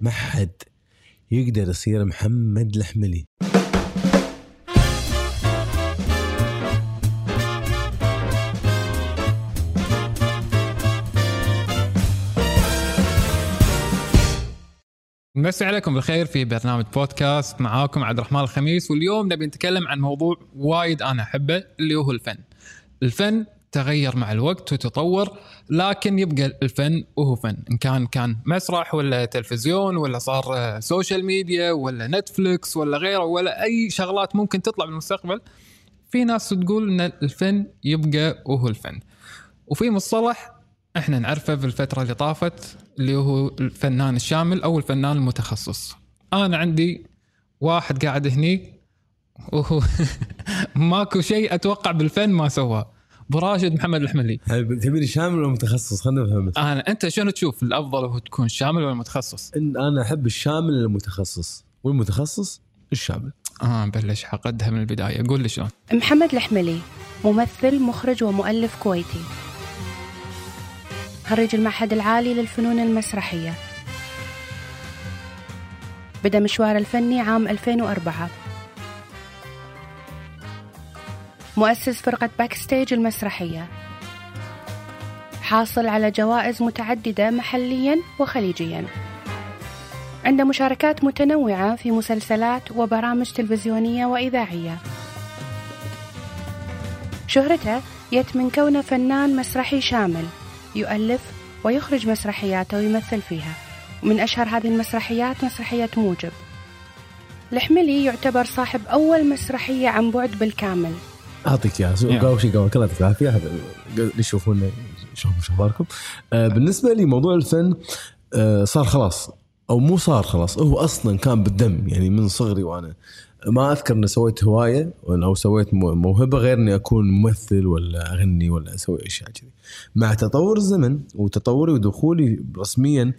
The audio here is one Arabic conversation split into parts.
ما حد يقدر يصير محمد الحملي مسي عليكم بالخير في برنامج بودكاست معاكم عبد الرحمن الخميس واليوم نبي نتكلم عن موضوع وايد أنا أحبه اللي هو الفن. الفن تغير مع الوقت وتطور لكن يبقى الفن وهو فن إن كان كان مسرح ولا تلفزيون ولا صار social media ولا Netflix ولا غيره ولا أي شغلات ممكن تطلع بالمستقبل في ناس تقول إن الفن يبقى وهو الفن. وفي مصطلح إحنا نعرفه في الفترة اللي طافت اللي هو الفنان الشامل أو الفنان المتخصص. أنا عندي واحد قاعد هني وهو ماكو شيء أتوقع بالفن ما سواه. أبو راشد محمد الحملي. تبيني شامل ولا متخصص؟ خلينا نفهم أنا أنت شنو تشوف الأفضل هو تكون شامل ولا متخصص؟ إن أنا أحب الشامل المتخصص؟ والمتخصص الشامل. آه نبلش حقدها من البداية. قول لي شلون. محمد الحملي ممثل مخرج ومؤلف كويتي. خريج المعهد العالي للفنون المسرحية. بدأ مشواره الفني عام 2004 مؤسس فرقة Backstage المسرحية. حاصل على جوائز متعددة محليا وخليجيا. عنده مشاركات متنوعة في مسلسلات وبرامج تلفزيونية وإذاعية. شهرته يت من كونه فنان مسرحي شامل يؤلف ويخرج مسرحيات ويمثل فيها. ومن أشهر هذه المسرحيات مسرحية موجب. الحملي يعتبر صاحب أول مسرحية عن بعد بالكامل. أعطيك إياها. قبل كل يعطيك العافيه هذا اللي يشوفونا يشوفوا شو أخباركم. آه بالنسبة لي موضوع الفن آه صار خلاص أو مو صار خلاص هو أصلا كان بالدم يعني من صغري وأنا. ما أذكر إني سويت هواية أو سويت مو- موهبة غير إني أكون ممثل ولا أغني ولا أسوي أشياء كذي. مع تطور الزمن وتطوري ودخولي رسميا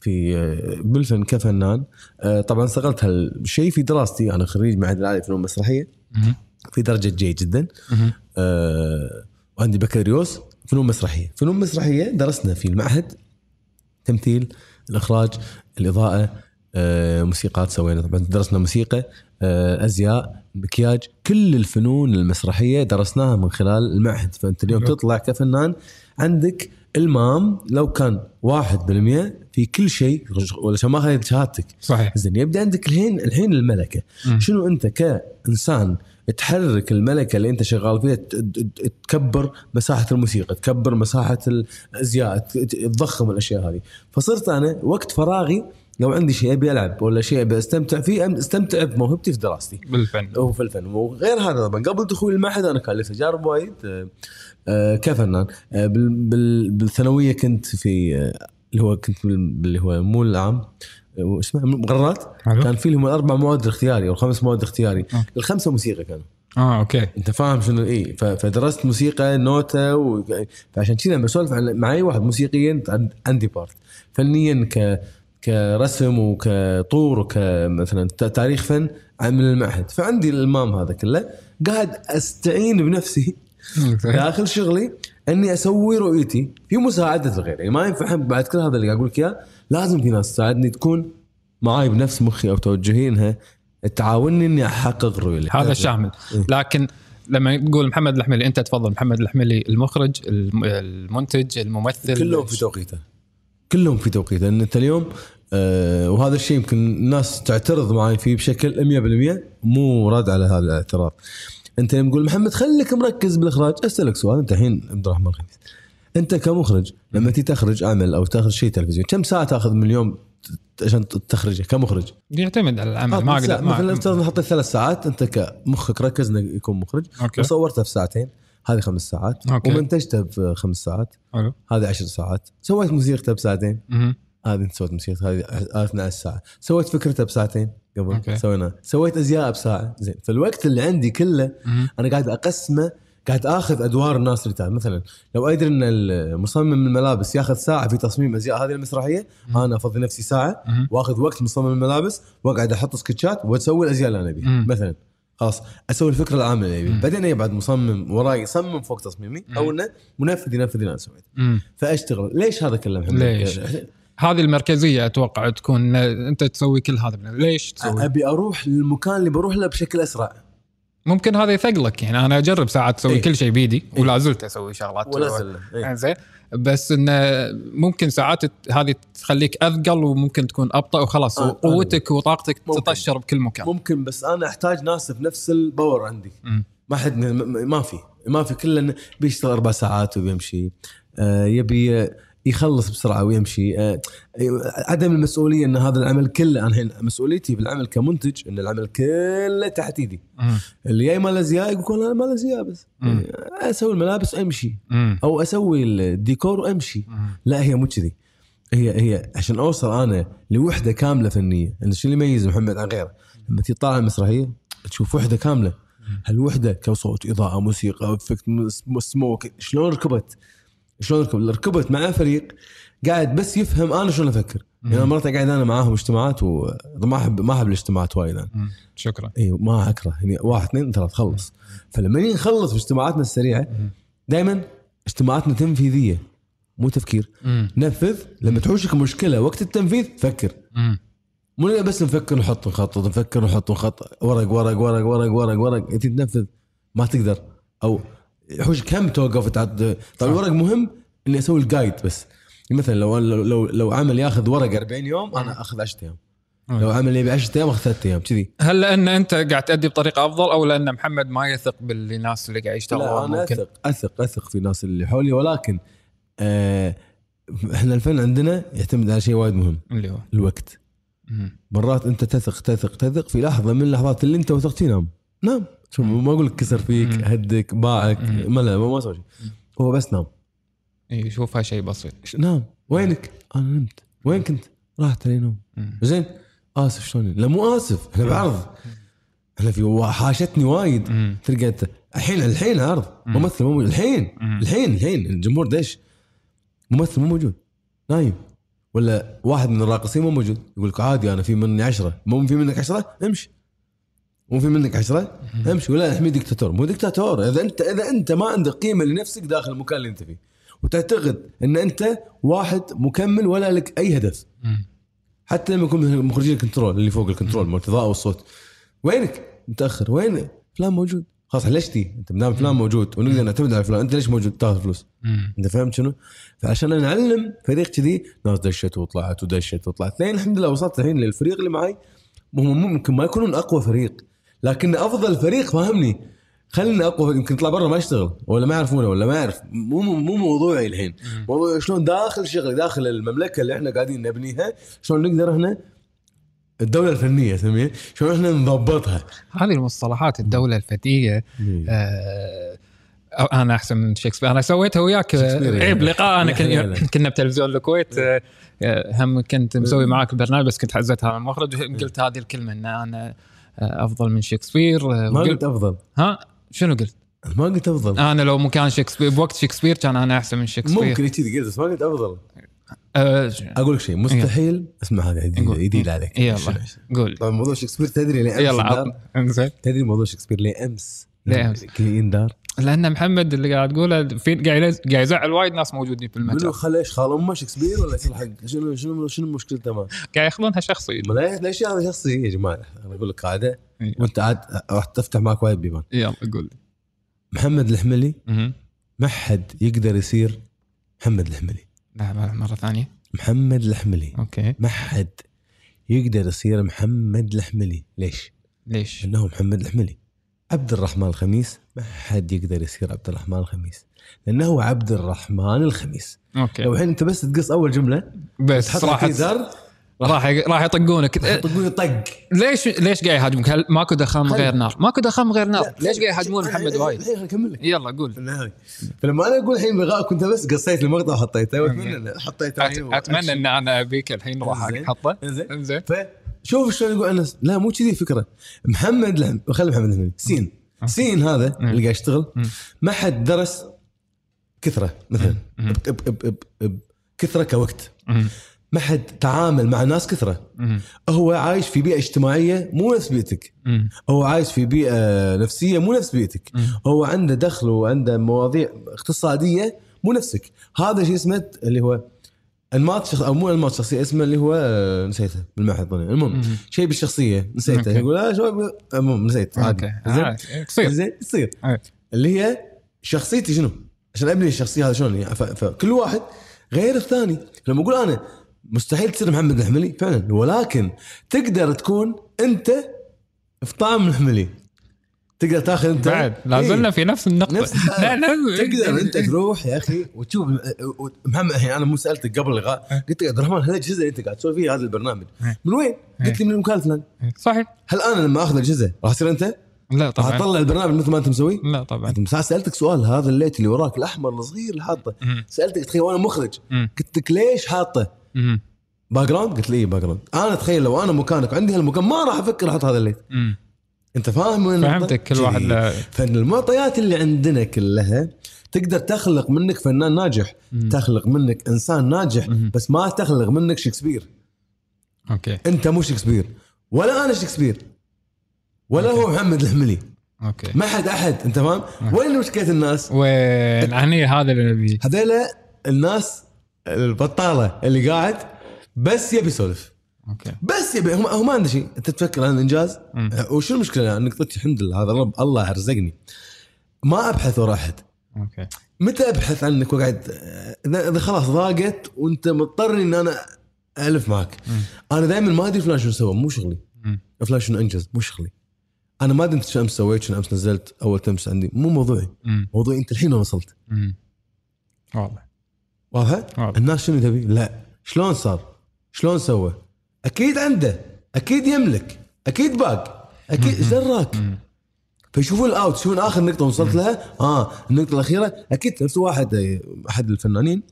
في آه، بالفن كفنان آه، طبعا استغلت هالشيء في دراستي. أنا خريج معهد العالي للفنون المسرحية. في درجة جيد جدا. آه وعندي بكالوريوس فنون مسرحية. فنون مسرحية درسنا في المعهد تمثيل الإخراج الإضاءة آه موسيقات سوينا طبعا درسنا موسيقى آه أزياء مكياج كل الفنون المسرحية درسناها من خلال المعهد. فأنت اليوم. تطلع كفنان عندك المام لو كان 1% في كل شيء ولا ما اخذت شهادتك. صحيح. زين يبدأ عندك الحين الحين الملكة. شنو أنت كإنسان تحرك الملكة اللي انت شغال فيها تكبر مساحة الموسيقى تكبر مساحة الأزياء تضخم الأشياء هذه. فصرت أنا وقت فراغي لو عندي شيء أبي ألعب ولا شيء أبي أستمتع فيه أستمتع بموهبتي في دراستي. بالفن. هو في الفن. وغير هذا طبعا. قبل دخولي المعهد أنا كان لي تجارب وايد. آه، آه، كفنان آه، بال- بال- بالثانوية كنت في اللي هو كنت اللي هو مو العام. آه، وش اسمه مقررات؟ حلو. كان في لهم الأربع مواد اختياري أو خمس مواد اختياري أوكي. الخمسة موسيقى كانوا. آه أوكي. أنت فاهم شنو؟ إي فدرست موسيقى نوتة و... فعشان كذا لما اسولف عن- مع أي واحد موسيقيا عن- عندي part فنيا ك كرسم وكطور وكمثلا تاريخ فن عن من المعهد. فعندي الإلمام هذا كله قاعد أستعين بنفسي داخل شغلي إني أسوي رؤيتي. في مساعده الغير يعني ما ينفع بعد كل هذا اللي قاعد أقول لك إياه. لازم في ناس تساعدني تكون معاي بنفس مخي أو توجهي انها تعاونني إني أحقق رؤيتي هذا الشامل. إيه. لكن لما تقول محمد الحملي أنت تفضل محمد الحملي المخرج الم- المنتج الممثل. كلهم في توقيته. كلهم في توقيته. إن أنت اليوم آه وهذا الشيء يمكن الناس تعترض معي فيه بشكل 100% مو رد على هذا الاعتراض. أنت لما تقول محمد خليك مركز بالإخراج أسألك سؤال. أنت الحين عبد الرحمن الخميس. انت كمخرج لما تيجي تخرج عمل أو تخرج شيء تلفزيون كم ساعة تاخذ من اليوم عشان تخرجه كمخرج؟ يعتمد على العمل ما أقدر مثلا افترض نحط ثلاث ساعات انت كمخك ركز انه يكون مخرج. أوكي. وصورته في ساعتين هذه خمس ساعات. أوكي. ومنتجته في خمس ساعات. حلو. هذه عشر ساعات. سويت موسيقته بساعتين. هذه انت سويت موسيقى هذه 12 ساعة. سويت فكرته بساعتين قبل أوكي. سوينا سويت أزياء بساعة. زين. فالوقت اللي عندي كله. أنا قاعد أقسمه قاعد آخذ أدوار الناس اللي تعال مثلا لو أدري إن المصمم الملابس ياخذ ساعة في تصميم أزياء هذه المسرحية أنا أفضي نفسي ساعة. وآخذ وقت مصمم الملابس وأقعد أحط sketchات وأسوي الأزياء اللي أنا أبيها. مثلا خلاص أسوي الفكرة العامة اللي أبيها بعدين أي بعد مصمم وراي يصمم فوق تصميمي أو إنه منفذ ينفذ اللي أنا سويته. فأشتغل ليش هذا كله محمد؟ ليش؟ هذه المركزية أتوقع تكون أنت تسوي كل هذا ليش تسوي؟ أبي أروح للمكان اللي بروح له بشكل أسرع ممكن هذا يثقلك يعني أنا أجرب ساعات أسوي إيه. كل شيء بيدي إيه. ولا زلت أسوي شغلات ولا زلنا إيه. زين بس انه ممكن ساعات هذه تخليك أثقل وممكن تكون أبطأ وخلاص آه، وقوتك وطاقتك ممكن. تطشر بكل مكان ممكن بس أنا أحتاج ناس بنفس الباور عندي مم. ما حد م- م- ما في ما في كله بيشتغل أربع ساعات وبيمشي آه يبي آه، يخلص بسرعة ويمشي. آه عدم المسؤولية إن هذا العمل كله أنا الحين مسؤوليتي بالعمل كمنتج إن العمل كله تحت ايدي. اللي جاي ما له زياء يقول أنا ما له زياء بس. مم. أسوي الملابس امشي مم. أو أسوي الديكور وأمشي. مم. لا هي مو كذي. هي هي عشان أوصل أنا لوحدة كاملة فنية. إنه شو اللي يميز محمد عن غيره؟ لما تيجي تطالع المسرحية تشوف وحدة كاملة. هالوحده كصوت إضاءة موسيقى effect smoke شلون ركبت؟ شلون ركبت ركبت مع فريق قاعد بس يفهم أنا شلون أفكر. يعني مرات قاعد أنا معاهم اجتماعات وما احب ما أحب الاجتماعات وايد أنا. شكرا. إي ما أكره. يعني واحد اثنين ثلاث خلص. فلما نخلص اجتماعاتنا السريعة دائما اجتماعاتنا تنفيذية مو تفكير. مم. نفذ. لما تحوشك مشكلة وقت التنفيذ فكر. مم. مو بس نفكر نحط نخطط نفكر نحط نخطط ورق ورق ورق ورق ورق ورق. إنت تنفذ. ما تقدر. أو يحوشك هم توقف تعد طيب الورق مهم إني أسوي الجايد بس. مثلا لو لو لو, لو عمل ياخذ ورق 40 يوم أنا أخذ 10 أيام. لو عمل يبي 10 أيام أخذ 3 أيام كذي. هل لأن أنت قاعد تأدي بطريقة أفضل أو لأن محمد ما يثق بالناس اللي قاعد لا يشتغلون أنا ممكن. اثق اثق أثق في الناس اللي حولي ولكن آه إحنا الفن عندنا يعتمد على شيء وايد مهم. اللي هو؟ الوقت. مرات أنت تثق تثق تثق في لحظة من اللحظات اللي أنت وثقت نام نام شوف ما أقول لك كسر فيك. هدك باعك. ما لا ما سوى شيء. هو بس نام. إيه، يشوفها شيء بسيط. نام. وينك؟ أنا نمت. وين كنت؟ راحت علي نوم. زين. آسف شلون؟ لا مو آسف. إحنا بعرض. إحنا في حاشتني وايد. تلقى انت الحين الحين عرض. ممثل مو موجود. الحين. الحين الحين. الجمهور دش. ممثل مو موجود. نايم. ولا واحد من الراقصين مو موجود. يقول لك عادي أنا في مني عشرة. مو في منك عشرة؟ امشي. مو في منك عشرة؟ امشي ولا حميد دكتاتور مو دكتاتور إذا انت إذا أنت ما عندك قيمة لنفسك داخل المكان اللي أنت فيه. وتعتقد إن أنت واحد مكمل ولا لك أي هدف. حتى لما يكون مخرجين ال control اللي فوق ال control مال الإضاءة والصوت. وينك؟ متأخر. وين؟ فلان موجود. خلاص ليش تي انت مدام فلان موجود ونقدر نعتمد على فلان. أنت ليش موجود؟ تاخذ فلوس. أنت فهمت شنو؟ فعشان نعلم فريق كذي ناس دشت وطلعت ودشت وطلعت. لين الحمد لله وصلت الحين للفريق اللي معي هم ممكن ما يكونون أقوى فريق. لكن أفضل فريق فاهمني خلينا أقوى يمكن يطلع برا ما يشتغل. ولا ما يعرفونه ولا ما يعرف. مو مو موضوعي الحين. موضوع شلون داخل شغل داخل المملكة اللي إحنا قاعدين نبنيها شلون نقدر إحنا الدولة الفنية سميها شلون إحنا نضبطها. هذه المصطلحات الدولة الفتيه آه أنا أحسن من شكسبير. أنا سويتها وياك شكسبير يعني. عيب لقاء. أنا. كنا بتلفزيون الكويت آه، آه، هم كنت مسوي معاك البرنامج بس كنت حزتها المخرج قلت هذه الكلمة إن أنا آه، أفضل من شكسبير. آه، ما قلت أفضل. ها؟ شنو قلت؟ ما قلت أفضل. أنا لو مكان شكسبير بوقت شكسبير كان أنا أحسن من شكسبير. ممكن كذي قلت بس ما قلت أفضل. آه، أقول لك شيء مستحيل أسمع هذا جديد, عليك. يلا؟ قول. طبعا موضوع شكسبير تدري ليه امس يلا يندار؟ عط- انزين. تدري موضوع شكسبير ليه امس ليه أمس؟ كي يندار لأن محمد اللي قاعد تقوله في قاعد يز- قاعد يزعل وايد ناس موجودين في منو المجال خل إيش خال امه شكسبير ولا يصير حق شنو شنو شنو مشكلته ما قاعد ياخذونها شخصي ليش هذا شخصي يا جماعة أنا أقول لك قاعدة إيه. وأنت عاد راح تفتح معك وايد بيبان. يلا قول. لي محمد الحملي. ما حد يقدر يصير محمد الحملي. لا مرة ثانية. محمد الحملي أوكي. ما حد يقدر يصير محمد الحملي. ليش؟ ليش؟ انه محمد الحملي. عبد الرحمن الخميس ما حد يقدر يصير عبد الرحمن الخميس لأنه هو عبد الرحمن الخميس. أوكي. لو الحين أنت بس تقص أول جملة بس راح راح راح يطقونك. تقول طق. ليش ليش قاعد يهاجمك؟ هل ماكو خل- غير نار؟ ماكو دخم غير نار، ليش قاعد يهاجمون محمد وايد؟ يلا قول. فلما أنا أقول الحين بغاء كنت بس قصيت المقطع وحطيته وأتمنى حطيته أتمنى إن أنا أبيك الحين راح. احطه إنزين. إنزين. فشوف شلون يقول أنا لا مو كذي فكره محمد. خلي محمد سين. سين هذا اللي قاعد يشتغل ما حد درس كثرة مثلا. كثرة كوقت. ما حد تعامل مع ناس كثرة. مم. هو عايش في بيئة اجتماعية مو نفس بيئتك. هو عايش في بيئة نفسية مو نفس بيئتك. هو عنده دخل وعنده مواضيع اقتصادية مو نفسك. هذا شيء اسمه اللي هو انماط شخص أو مو انماط شخصية اسمه اللي هو آه، نسيته بالمعهد ظني. المهم. شيء بالشخصية نسيته. يقول لا شو المهم نسيت عادي. أوكي. زين؟ آه، تصير زين يصير أي. اللي هي شخصيتي شنو؟ عشان أبني الشخصية هذا شلون يعني؟ فكل واحد غير الثاني. لما أقول أنا مستحيل تصير محمد الحملي فعلا. ولكن تقدر تكون أنت في طعم الحملي تقدر تاخذ انت بعد لا زلنا في نفس النقطة نفس. لا لا تقدر انت تروح يا أخي وتشوف محمد الحين أنا مو سألتك قبل اللقاء قلت لك عبد الرحمن هل الاجهزه اللي أنت قاعد تسوي فيها هذا البرنامج إيه. من وين؟ قلت لي من المكان الفلاني صحيح هل أنا لما آخذ الاجهزه راح تصير أنت؟ لا طبعا تطلع البرنامج مثل ما أنت مسوي؟ لا طبعا أنت سألتك سؤال هذا الليت اللي وراك الأحمر الصغير اللي حاطه. سألتك تخيل وأنا مخرج. قلت لك ليش حاطه؟ background؟ قلت لي اي background أنا تخيل لو أنا مكانك عندي هالمكان ما راح أفكر أحط هذا ال light. انت فاهم وين؟ فهمتك كل واحد جي. له فان المعطيات اللي عندنا كلها تقدر تخلق منك فنان ناجح مم. تخلق منك إنسان ناجح مم. بس ما تخلق منك شكسبير. أوكي. أنت مو شكسبير. ولا أنا شكسبير. ولا أوكي. هو محمد الحملي أوكي. ما حد أحد أنت فاهم؟ وين مشكلة الناس؟ وين؟ هني هذا اللي هذيلا الناس البطالة اللي قاعد بس يبي يسولف. أوكي بس يبي هو هو ما عنده شيء أنت تفكر عن الانجاز مم. وشو المشكلة انك قلت الحمد لله هذا رب الله رزقني ما أبحث ورا أحد أوكي متى أبحث عنك وقاعد اذا إذا خلاص ضاقت وأنت مضطر إن أنا ألف معك مم. أنا دائما ما أدري فلان شنو سوى مو شغلي. فلان شنو إنجز مو شغلي أنا ما أدري أنت شو أمس سويت شنو أمس نزلت أول تمس عندي مو موضوعي. موضوعي أنت الحين وين وصلت. واضح؟ واضح. الناس شنو تبي؟ لا شلون صار؟ شلون سوى؟ أكيد عنده أكيد يملك أكيد باق أكيد إيش دراك؟ فيشوفون ال out يشوفون آخر نقطة وصلت لها؟ آه النقطة الأخيرة. أكيد نفس واحد أحد الفنانين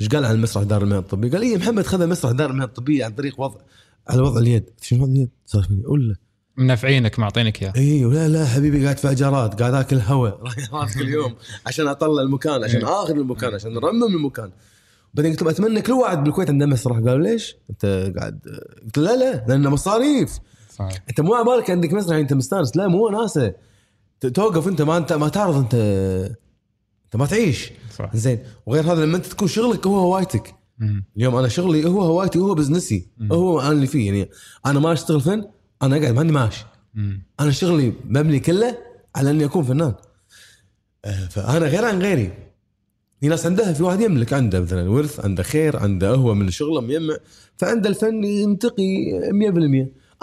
إيش قال عن المسرح دار المهن الطبية؟ قال اي محمد خذ مسرح دار المهن الطبية عن طريق وضع على وضع اليد. شنو وضع اليد؟ صار فيني ولا منفعينك معطينك إياه. اي ولا لا حبيبي قاعد في أجارات قاعد آكل هواء. رايح كل يوم عشان أطلع المكان عشان إيه. آخذ المكان عشان نرمم المكان. بعدين قلت له أتمنى كل واحد بالكويت عنده مسرح. قالوا ليش؟ أنت قاعد قلت لا لا لأنه مصاريف. صحيح. أنت مو عبالك عندك مسرح أنت مستانس. لا مو وناسه ت- توقف أنت ما انت ما تعرض انت أنت ما تعيش. صح. زين. وغير هذا لما أنت تكون شغلك هو هوايتك. مم. اليوم أنا شغلي هو هوايتي هو بزنسي. مم. هو أنا اللي فيه. يعني أنا ما أشتغل فن أنا قاعد ما عندي معاش. أنا شغلي مبني كله على أني أكون فنان. آه، فأنا غير عن غيري. ناس عندها في واحد يملك عنده مثلا ورث عنده خير عنده هو من شغله مجمع فعنده الفن ينتقي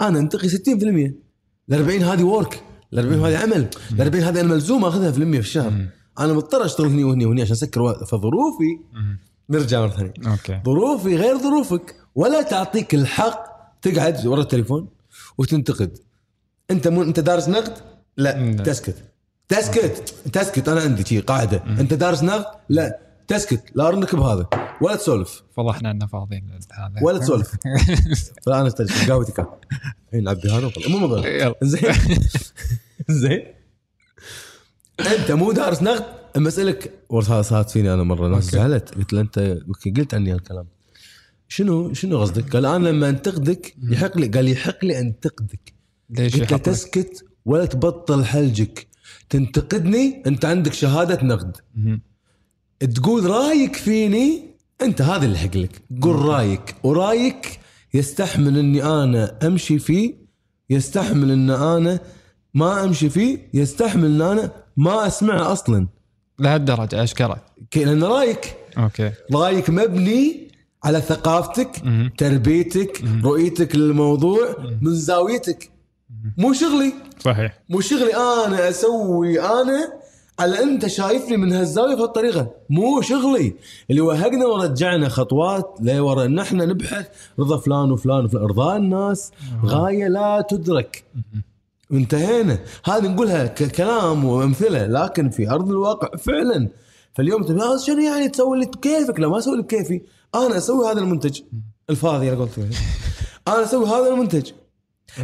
100% أنا أنتقي 60% ال 40 هذه ورك ال 40 هذه عمل ال 40 هذه أنا ملزوم أخذها في المية في الشهر. أنا مضطر أشتغل هني وهني وهني عشان أسكر فظروفي. نرجع مرة ثانية. أوكي. ظروفي غير ظروفك. ولا تعطيك الحق تقعد ورا التليفون وتنتقد. أنت مو أنت دارس نقد؟ لا. تسكت. تسكت. تسكت أنا عندي شي قاعدة. أنت دارس نقد؟ لا. تسكت. لا أرنك بهذا. ولا تسولف. فضحنا انه فاضيين هذا ولا تسولف. فلا أنا استجيب قهوتي كان. الحين نعبي هذا. مو يلا. زين زين أنت مو دارس نقد؟ اما اسالك صارت فيني أنا مرة. ناس. زعلت. قلت له أنت قلت عني هالكلام. شنو؟ شنو قصدك؟ قال أنا لما أنتقدك يحق لي قال يحق لي أنتقدك. ليش قلت له؟ تسكت ولا تبطل حلجك. تنتقدني انت عندك شهادة نقد. مم. تقول رايك فيني انت هذا اللي حق لك. قول رايك. ورايك يستحمل اني أنا امشي فيه يستحمل ان أنا ما امشي فيه يستحمل ان أنا ما اسمعه أصلا. لهالدرجة اشكره كي- لأن رايك أوكي. رايك مبني على ثقافتك مم. تربيتك رؤيتك للموضوع من زاويتك. مو شغلي. صحيح. مو شغلي أنا أسوي أنا على أنت شايفني من هالزاوية بهالطريقه مو شغلي. اللي وهقنا ورجعنا خطوات لورا. ان إحنا نبحث رضا فلان وفلان وفلان. ارضاء الناس غاية لا تدرك. انتهينا. هذه نقولها ككلام وأمثلة لكن في أرض الواقع فعلا. فاليوم تبي "آه، شنو يعني تسوي اللي بكيفك؟ لا ما أسوي اللي بكيفي. أنا أسوي هذا المنتج. الفاضي أنا قلت أنا أسوي هذا المنتج.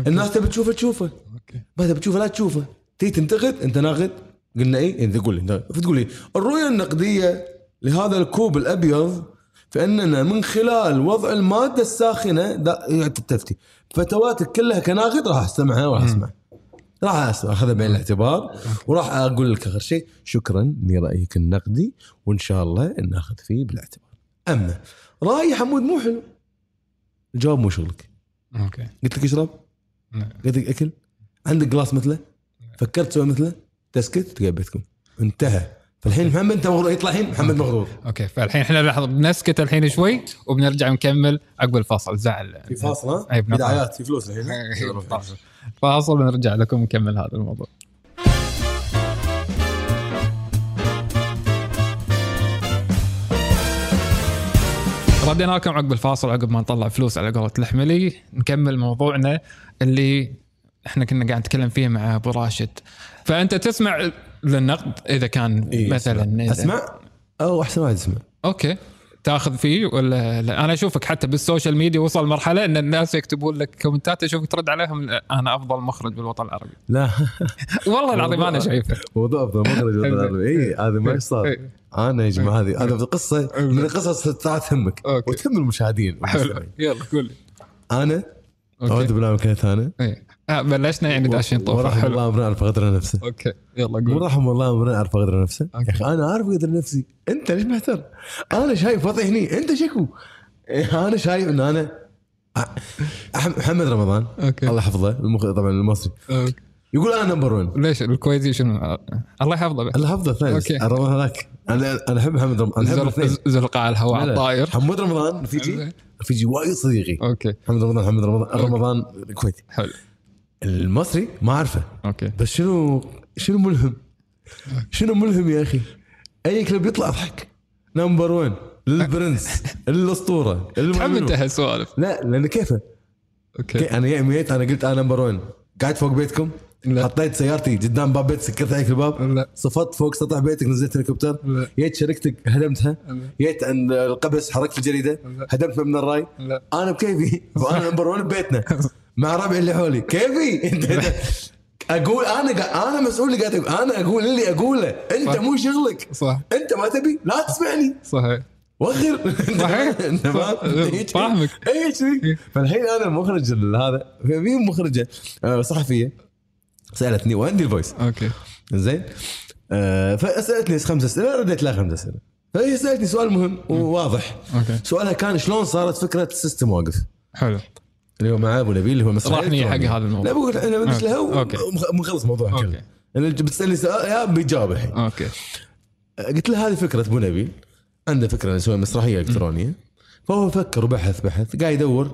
الناس تبي تشوفه تشوفه. أوكي. ما تبي تشوفه لا تشوفه. تيجي تنتقد أنت ناقد. قلنا إيه؟ انت تقول لي فتقول لي الرؤية النقدية لهذا الكوب الأبيض فإننا من خلال وضع المادة الساخنة يعني تفتي. فتواتك كلها كناقد راح استمعها وراح أسمع. راح اخذها بعين الاعتبار. وراح أقول لك آخر شيء. شكرا لرأيك النقدي وإن شاء الله ناخذ فيه بالاعتبار. أما رأي حمود مو حلو. الجواب مو شغلك. أوكي. قلت لك اشرب نعم. لك أكل عندك glass مثله فكرت تسوي مثله تسكت تقعد بيتكم. انتهى. فالحين محمد أنت مغرور؟ يطلع الحين محمد مغرور. أوكي. فالحين إحنا لحظة بنسكت الحين شوي وبنرجع نكمل عقب الفاصل. زعل. في فاصل ها. بدايات في فلوس الحين. فاصل ونرجع لكم ونكمل هذا الموضوع. ردينا لكم عقب الفاصل عقب ما نطلع فلوس على قولة الحملي نكمل موضوعنا اللي إحنا كنا قاعد نتكلم فيه مع أبو راشد. فأنت تسمع للنقد إذا كان إيه، مثلا إذا- اسمع أو أحسن واحد اسمع أوكي. تاخذ فيه ولا لا؟ أنا أشوفك حتى بالسوشيال ميديا وصل مرحلة إن الناس يكتبون لك كومنتات اشوفك ترد عليهم أنا أفضل مخرج بالوطن العربي. لا. والله العظيم أنا شايفه. موضوع أفضل مخرج وطن العربي. إي هذا ما صار. أنا يا جماعة هذه هذا قصه من القصص تهمك. وتهم المشاهدين. يلا قول لي أنا أعوذ بالله من كلمة أنا. آه بلشنا يعني داشين طوفة. ورحم حلو. الله امرئ عرف قدر نفسه أوكي يلا قول. رحم الله امرئ عرف قدر نفسه أوكي. يا أخي أنا عارف قدر نفسي. أنت ليش محتر أنا شايف وضعي هني. أنت شكو؟ إيه، أنا شايف إن أنا محمد رمضان. أوكي. الله يحفظه المخرج طبعا المصري. أوكي. يقول أنا number 1 ليش؟ الكويتي شنو الله يحفظه. الله يحفظه thanks أوكي. رمضان هذاك. أنا أنا أحب محمد رمضان. أنا أحب زلقاء الهواء. الطاير. حمود رمضان رفيجي رفيجي وايد صديقي. أوكي. محمد رمضان محمد رمضان. رمضان كويتي. حلو. المصري ما اعرفه أوكي. بس شنو شنو ملهم؟ شنو ملهم يا أخي؟ أي كلب يطلع اضحك number 1 للبرنس. الأسطورة. انت هالسوالف لا لأن كيفه؟ أوكي. كي أنا جاي ميت أنا قلت أنا number 1 قاعد فوق بيتكم. لا. حطيت سيارتي قدام باب بيت سكرت عليك الباب. لا. صفطت فوق سطح بيتك نزلت هليكوبتر. لا. جيت شركتك هدمتها. لا. جيت عند القبس حركت الجريده لا. هدمت من الراي. لا. أنا بكيفي. وأنا number 1 ببيتنا. مع ربعي اللي حولي. كيفي؟ انت أقول أنا. أنا مسؤول اللي قاعد. أنا أقول اللي أقوله. أنت صح. مو شغلك. صح. أنت ما تبي؟ لا تسمعني. صحيح. وخر. صحيح. فاهمك. اي شيء فالحين أنا المخرج هذا. في مخرجة آه، صحفية. سألتني وعندي ال voice؟ أوكي. زين. آه، فسألتني خمس اسئله رديت لها خمس أسئلة. فهي سألتني سؤال مهم وواضح. أوكي. سؤالها كان شلون صارت فكرة ال system واقف؟ حلو. اللي هو مع أبو نبيل اللي هو مسرحيه راح نيجي حق إلكترونية. هذا الموضوع. لا بقول أنا بدش لها أوكي. ومخلص الموضوع أوكي. كله أنا بتسالني سؤال يا بيجاوب الحين. أوكي. قلت له هذه فكرة أبو نبيل. عنده فكرة نسوي مسرحية إلكترونية. فهو فكر وبحث بحث. قاعد يدور.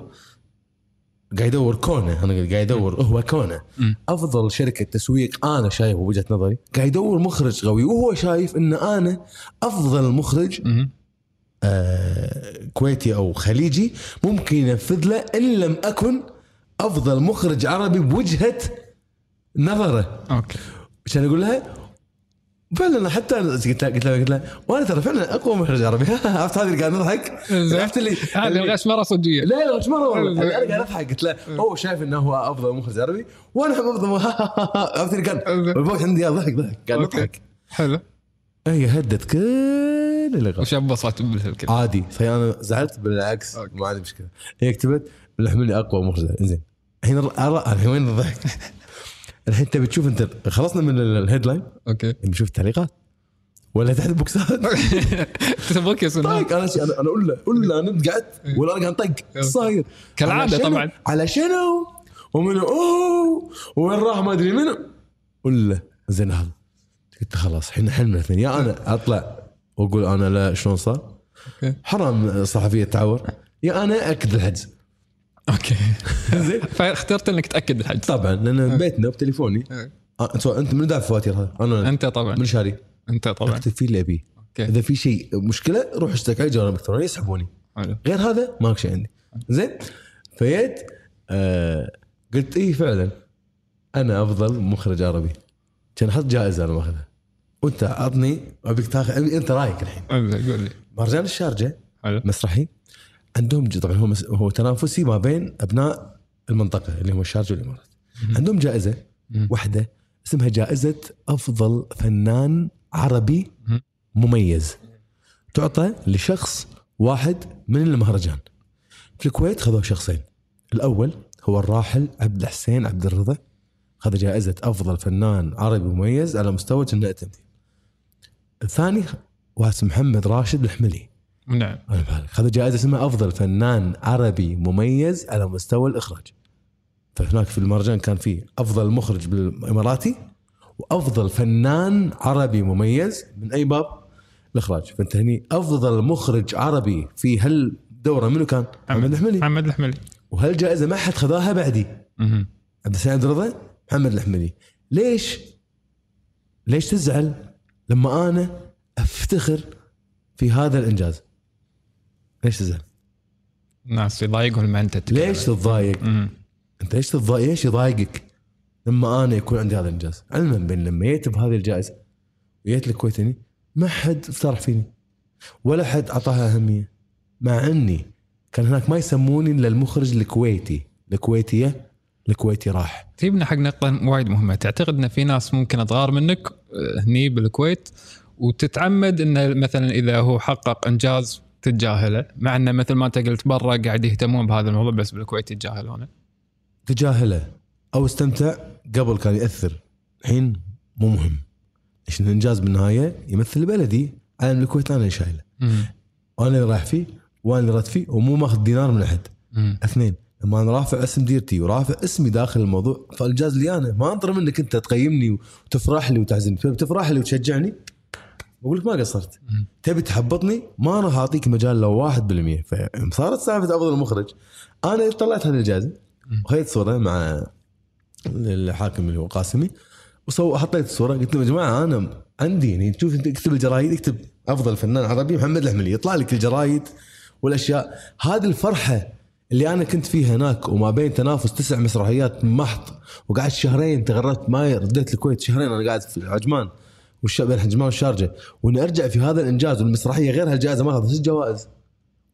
قاعد يدور كونه. أنا قاعد يدور. هو كونه. مم. أفضل شركة تسويق أنا شايفه بوجهة نظري. قاعد يدور مخرج قوي وهو شايف إن أنا أفضل مخرج مهم. آه كويتي أو خليجي ممكن ينفذ له إن لم أكن أفضل مخرج عربي بوجهة نظره. أوكي. عشان أقول لها؟ فعلا حتى قلت لها قلت لها قلت لها وأنا ترى فعلا أقوى مخرج عربي. عرفت هذه اللي قاعد نضحك. عرفت اللي هذه الغشمره صجية. لا لا مش مرة والله. أنا قاعد أضحك. قلت له هو شايف إنه هو أفضل مخرج عربي؟ وأنا أفضل عرفت اللي. الفوق عندي ضحك ضحك. قاعد. نضحك. حلو. هي هدت كل اللي غلط وش انبسطت بالكلمة عادي فانا زعلت بالعكس أوكي. ما عندي مشكلة. هي كتبت بالحمل أقوى مخرج زين الحين الحين وين الضحك؟ الحين تبي تشوف أنت خلصنا من ال- الهيدلاين؟ أوكي. نشوف التعليقات ولا تحت البوكسات تبغاك يا سنان طيب أنا أنا أنا أقول له قول له أنا قعدت ولا أنا قاعد طق إيش صاير؟ شنو؟ طبعاً. على شنو؟ ومنو أوه وين راح؟ ما أدري منو. قول له زين هذا. قلت خلاص إحنا حلمنا الاثنين. يا أنا أطلع وأقول أنا لا شلون صار؟ حرام صحفية تعور. يا أنا اكد الحجز. أوكي. زين. فاخترت إنك تأكد الحجز. طبعا لأن بيتنا بتليفوني. آه، أنت من دافع فواتير هذا؟ أنا أنت طبعا. من شاري. أنت طبعا. اكتب فيه اللي أبيه. إذا في شيء مشكلة روح اشتكي على جوال إلكتروني يسحبوني. غير هذا ماك شيء عندي. زين. فجيت آه قلت إيه فعلا. أنا أفضل مخرج عربي. كان أحط جائزه أنا ماخذها وانت عطني ابيك تاخذ. أنت رايك الحين. قول لي مهرجان الشارجة حلو. مسرحي عندهم طبعا هو مس- هو تنافسي ما بين أبناء المنطقة اللي هم الشارجة والإمارات. عندهم جائزة. واحدة اسمها جائزة أفضل فنان عربي مم. مميز. تعطى لشخص واحد من المهرجان. في الكويت خذوا شخصين. الأول هو الراحل عبد الحسين عبد الرضا. خذ جائزة أفضل فنان عربي مميز على مستوى جنة التمثيل. الثاني واحد اسمه محمد راشد الحملي. نعم. خذ جائزة اسمها أفضل فنان عربي مميز على مستوى الإخراج. فهناك في المهرجان كان في أفضل مخرج بالإماراتي وأفضل فنان عربي مميز من أي باب؟ الإخراج. فأنت هني أفضل مخرج عربي في هالدورة منو كان؟ محمد الحملي. محمد الحملي. وهالجائزة ما حد خذاها بعدي. عبد السعيد رضا محمد الحملي. ليش؟ ليش تزعل؟ لما أنا أفتخر في هذا الإنجاز؟ ليش تزعل؟ الناس يضايقهم لما أنت تتكلم. ليش تتضايق؟ أنت ليش تتضايق؟ ليش يضايقك؟ لما أنا يكون عندي هذا الإنجاز، علما بأن لما جيت بهذه الجائزة وجيت الكويت هني ما حد افترح فيني ولا حد أعطاها أهمية مع إني كان هناك ما يسموني إلا المخرج الكويتي، الكويتية الكويتي راح. تجيبنا حق نقطة وايد مهمة. تعتقد إن في ناس ممكن تغار منك آه، هني بالكويت وتتعمد انه مثلا إذا هو حقق إنجاز تتجاهله مع إنه مثل ما أنت قلت برا قاعد يهتمون بهذا الموضوع بس بالكويت يتجاهلونه تجاهله أو استمتع قبل كان يأثر. الحين مو مهم. عشان الإنجاز بالنهاية يمثل بلدي. علم الكويت أنا اللي شايله. وأنا اللي رايح فيه وأنا اللي رد فيه ومو ماخذ دينار من أحد. اثنين لما أنا رافع اسم ديرتي ورافع اسمي داخل الموضوع فالانجاز لي أنا. ما أنطر منك أنت تقيمني وتفرح لي تبي تفرح لي وتشجعني؟ بقول لك ما قصرت. تبي تحبطني؟ ما راح اعطيك مجال لو 1% فصارت سالفة أفضل مخرج أنا طلعت هذه الجائزه وخذت صورة مع الحاكم اللي هو قاسمي وسو حطيت الصورة قلت لهم يا جماعة أنا عندي يعني تشوف أنت اكتب الجرايد اكتب أفضل فنان عربي محمد الحملي يطلع لك الجرايد والأشياء. هذه الفرحة اللي أنا كنت فيها هناك وما بين تنافس تسع مسرحيات محض وقعدت شهرين تغربت ما رديت الكويت شهرين أنا قاعد في عجمان والش بين عجمان والشارجة. وإني أرجع في هذا الإنجاز والمسرحية غير هالجائزة ما ست جوائز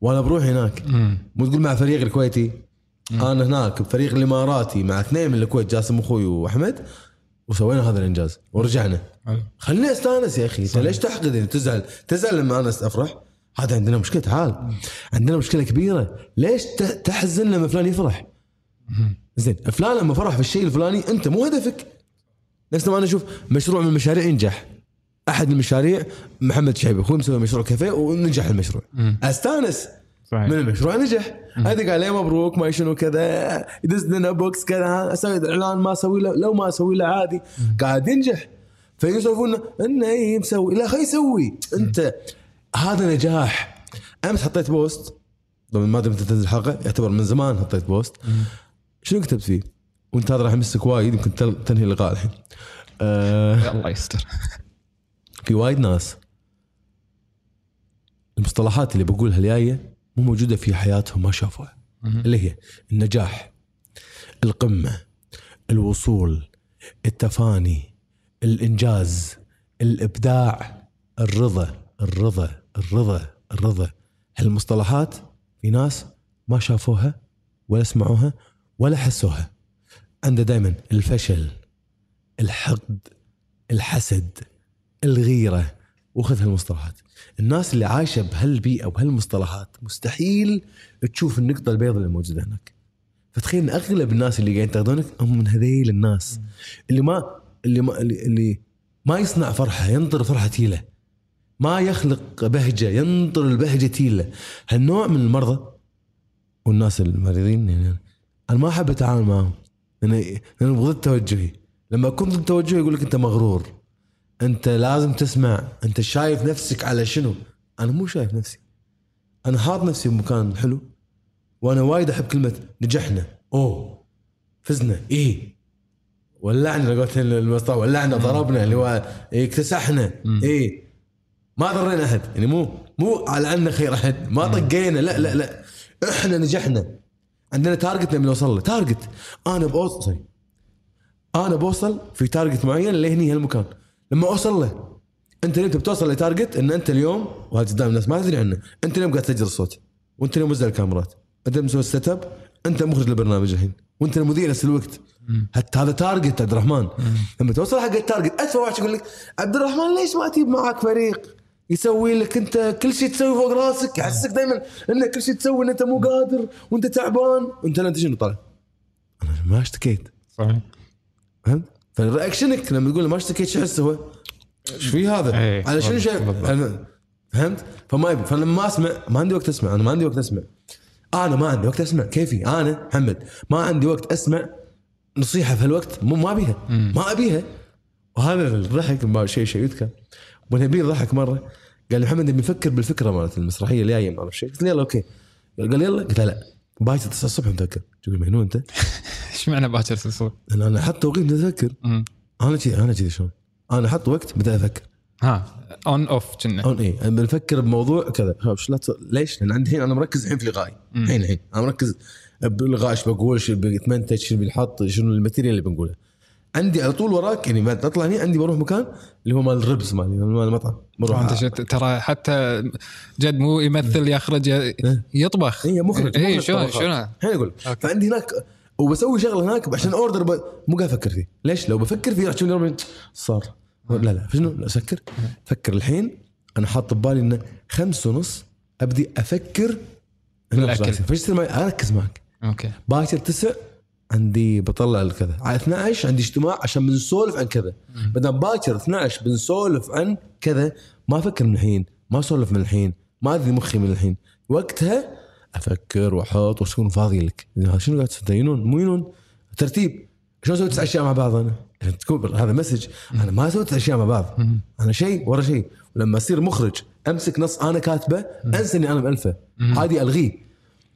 وأنا بروحي هناك. مم. مو تقول مع فريق الكويتي؟ أنا هناك بفريق الإماراتي مع اثنين من الكويت جاسم أخوي وأحمد وسوينا هذا الإنجاز ورجعنا. خليني أستأنس يا أخي انت ليش تحقد؟ يعني تزعل تزعل لما أنا أفرح؟ هذا عندنا مشكلة تعال عندنا مشكلة كبيرة. ليش تحزن لما فلان يفرح؟ زين فلان لما فرح في الشيء الفلاني أنت مو هدفك. نفس ما أنا أشوف مشروع من المشاريع ينجح. أحد المشاريع محمد شعيب أخوي مسوي مشروع كافيه ونجح المشروع. أستانس صحيح. من المشروع نجح. هذا قال لي مبروك ما شنو كذا يدز لنا box كذا أسوي إعلان ما أسوي له لو ما أسوي له عادي. قاعد ينجح. فيسولفون إنه اي مسوي لا خي يسوي. أنت هذا نجاح. أمس حطيت post. طبعا ما ادري متى تنزل الحلقة يعتبر من زمان حطيت post. شنو كتبت فيه؟ وأنت هذا راح يمسك وايد يمكن تنهي اللقاء الحين. آه الله يستر. في وايد ناس. المصطلحات اللي بقولها الجاية مو موجودة في حياتهم ما شافوها. اللي هي النجاح القمة الوصول التفاني الإنجاز الإبداع الرضا. الرضا الرضا الرضا. هالمصطلحات في ناس ما شافوها ولا سمعوها ولا حسوها؟ عنده دائما الفشل الحقد الحسد الغيرة. وخذ هالمصطلحات. الناس اللي عايشة بهالبيئة وبهالمصطلحات مستحيل تشوف النقطة البيضاء اللي موجودة هناك. فتخيل إن أغلب الناس اللي قاعدين ينتقدونك هم من هذيل الناس. اللي ما اللي ما اللي, اللي ما يصنع فرحة ينطر فرحة تيلة. ما يخلق بهجة ينطر البهجة تيلة. هالنوع من المرضى والناس المريضين يعني أنا ما أحب أتعامل معهم. لأن لأن ضد توجهي. لما كنت ضد توجهي يقول لك أنت مغرور. أنت لازم تسمع. أنت شايف نفسك على شنو؟ أنا مو شايف نفسي. أنا حاط نفسي بمكان حلو. وأنا وايد أحب كلمة نجحنا. أوه. فزنا. إيه. ولعنا قلت المصطلح ولعنا ضربنا اللي هو إيه اكتسحنا. إيه. ما ضرينا أحد يعني مو مو على عنا خير أحد ما طقينا لا لا لا. إحنا نجحنا. عندنا target نبي نوصل له target أنا بوصل sorry. أنا بوصل في target معين لهني هالمكان. لما أوصل له أنت اليوم تبي توصل ل target إن أنت اليوم وهذا قدام الناس ما تدري عنه أنت اليوم قاعد تسجل الصوت وأنت اليوم موزع الكاميرات. أنت مسوي ال setup أنت مخرج البرنامج الحين وأنت المذيع نفس الوقت. حتى هذا target عبد الرحمن. لما توصل حق ال target ادفع واحد يقول لك عبد الرحمن ليش ما تجيب معك فريق؟ يسوي لك انت كل شيء تسوي فوق راسك يحسسك دائما انك كل شيء تسوي إن انت مو قادر وإنت تعبان. وإنت لا انت شنو طالع؟ أنا ما اشتكيت. صحيح. فهمت؟ فرياكشنك لما تقول ما اشتكيت شو يحس هو؟ إيش في هذا؟ إيه، على شنو شايف؟ فهمت؟ فما يبي. فلما ما اسمع ما عندي وقت أسمع. أنا ما عندي وقت أسمع. أنا ما عندي وقت أسمع. كيفي؟ أنا محمد ما عندي وقت أسمع نصيحة في هالوقت. مو ما أبيها. ما أبيها. وهذا الضحك ما شيء شيء يذكر. ونبيل ضحك مرة. قال لي محمد نبي نفكر بالفكرة مالت المسرحية الجاية ما اعرف شيء قلت له يلا أوكي. قال لي يلا. قلت له لا باكر 9 الصبح نفكر تقول مجنون أنت؟ إيش معنى باكر تصور؟ أنا أنا حط توقيت بدي أفكر. أنا كذي أنا كذي شلون؟ أنا أحط وقت بدي أفكر ها on off كنا. on اي بنفكر بموضوع كذا. ليش؟ لأن عندي الحين أنا مركز الحين في لغاي الحين الحين أنا مركز بالغاء إيش بقول إيش بيتمنتج شنو بينحط شنو الماتيريال اللي بنقوله. عندي على طول وراك يعني بعد اطلع هني عندي بروح مكان اللي هو مال الربز مالي مال المطعم بروح. انت ترى حتى جد مو يمثل يخرج ي- يطبخ. مخرج اي مخرج شلون طبخات. شلون؟ الحين أقول فعندي هناك وبسوي شغله هناك عشان أوردر ب... مو قاعد أفكر فيه. ليش؟ لو بفكر فيه راح تشوفني صار. لا لا شنو؟ أسكر. فكر. الحين أنا حاط ببالي انه خمس ونص أبدي أفكر بالأكل. فايش أركز معك. أوكي. باكر تسع عندي بطلع الكذا على 12 عندي اجتماع عشان بنسولف عن كذا. بدل باكر 12 بنسولف عن كذا. ما أفكر من الحين ما اسولف من الحين ما ادري مخي من الحين. وقتها أفكر واحط واكون فاضي لك. شنو قاعد تسوي؟ ينون مو ينون. ترتيب. شلون أسوي تسع أشياء مع بعض أنا؟ تكون هذا message. أنا ما أسوي تسع أشياء مع بعض. أنا شيء ورا شيء. ولما أصير مخرج أمسك نص أنا كاتبه أنسى إني أنا مالفه عادي ألغيه.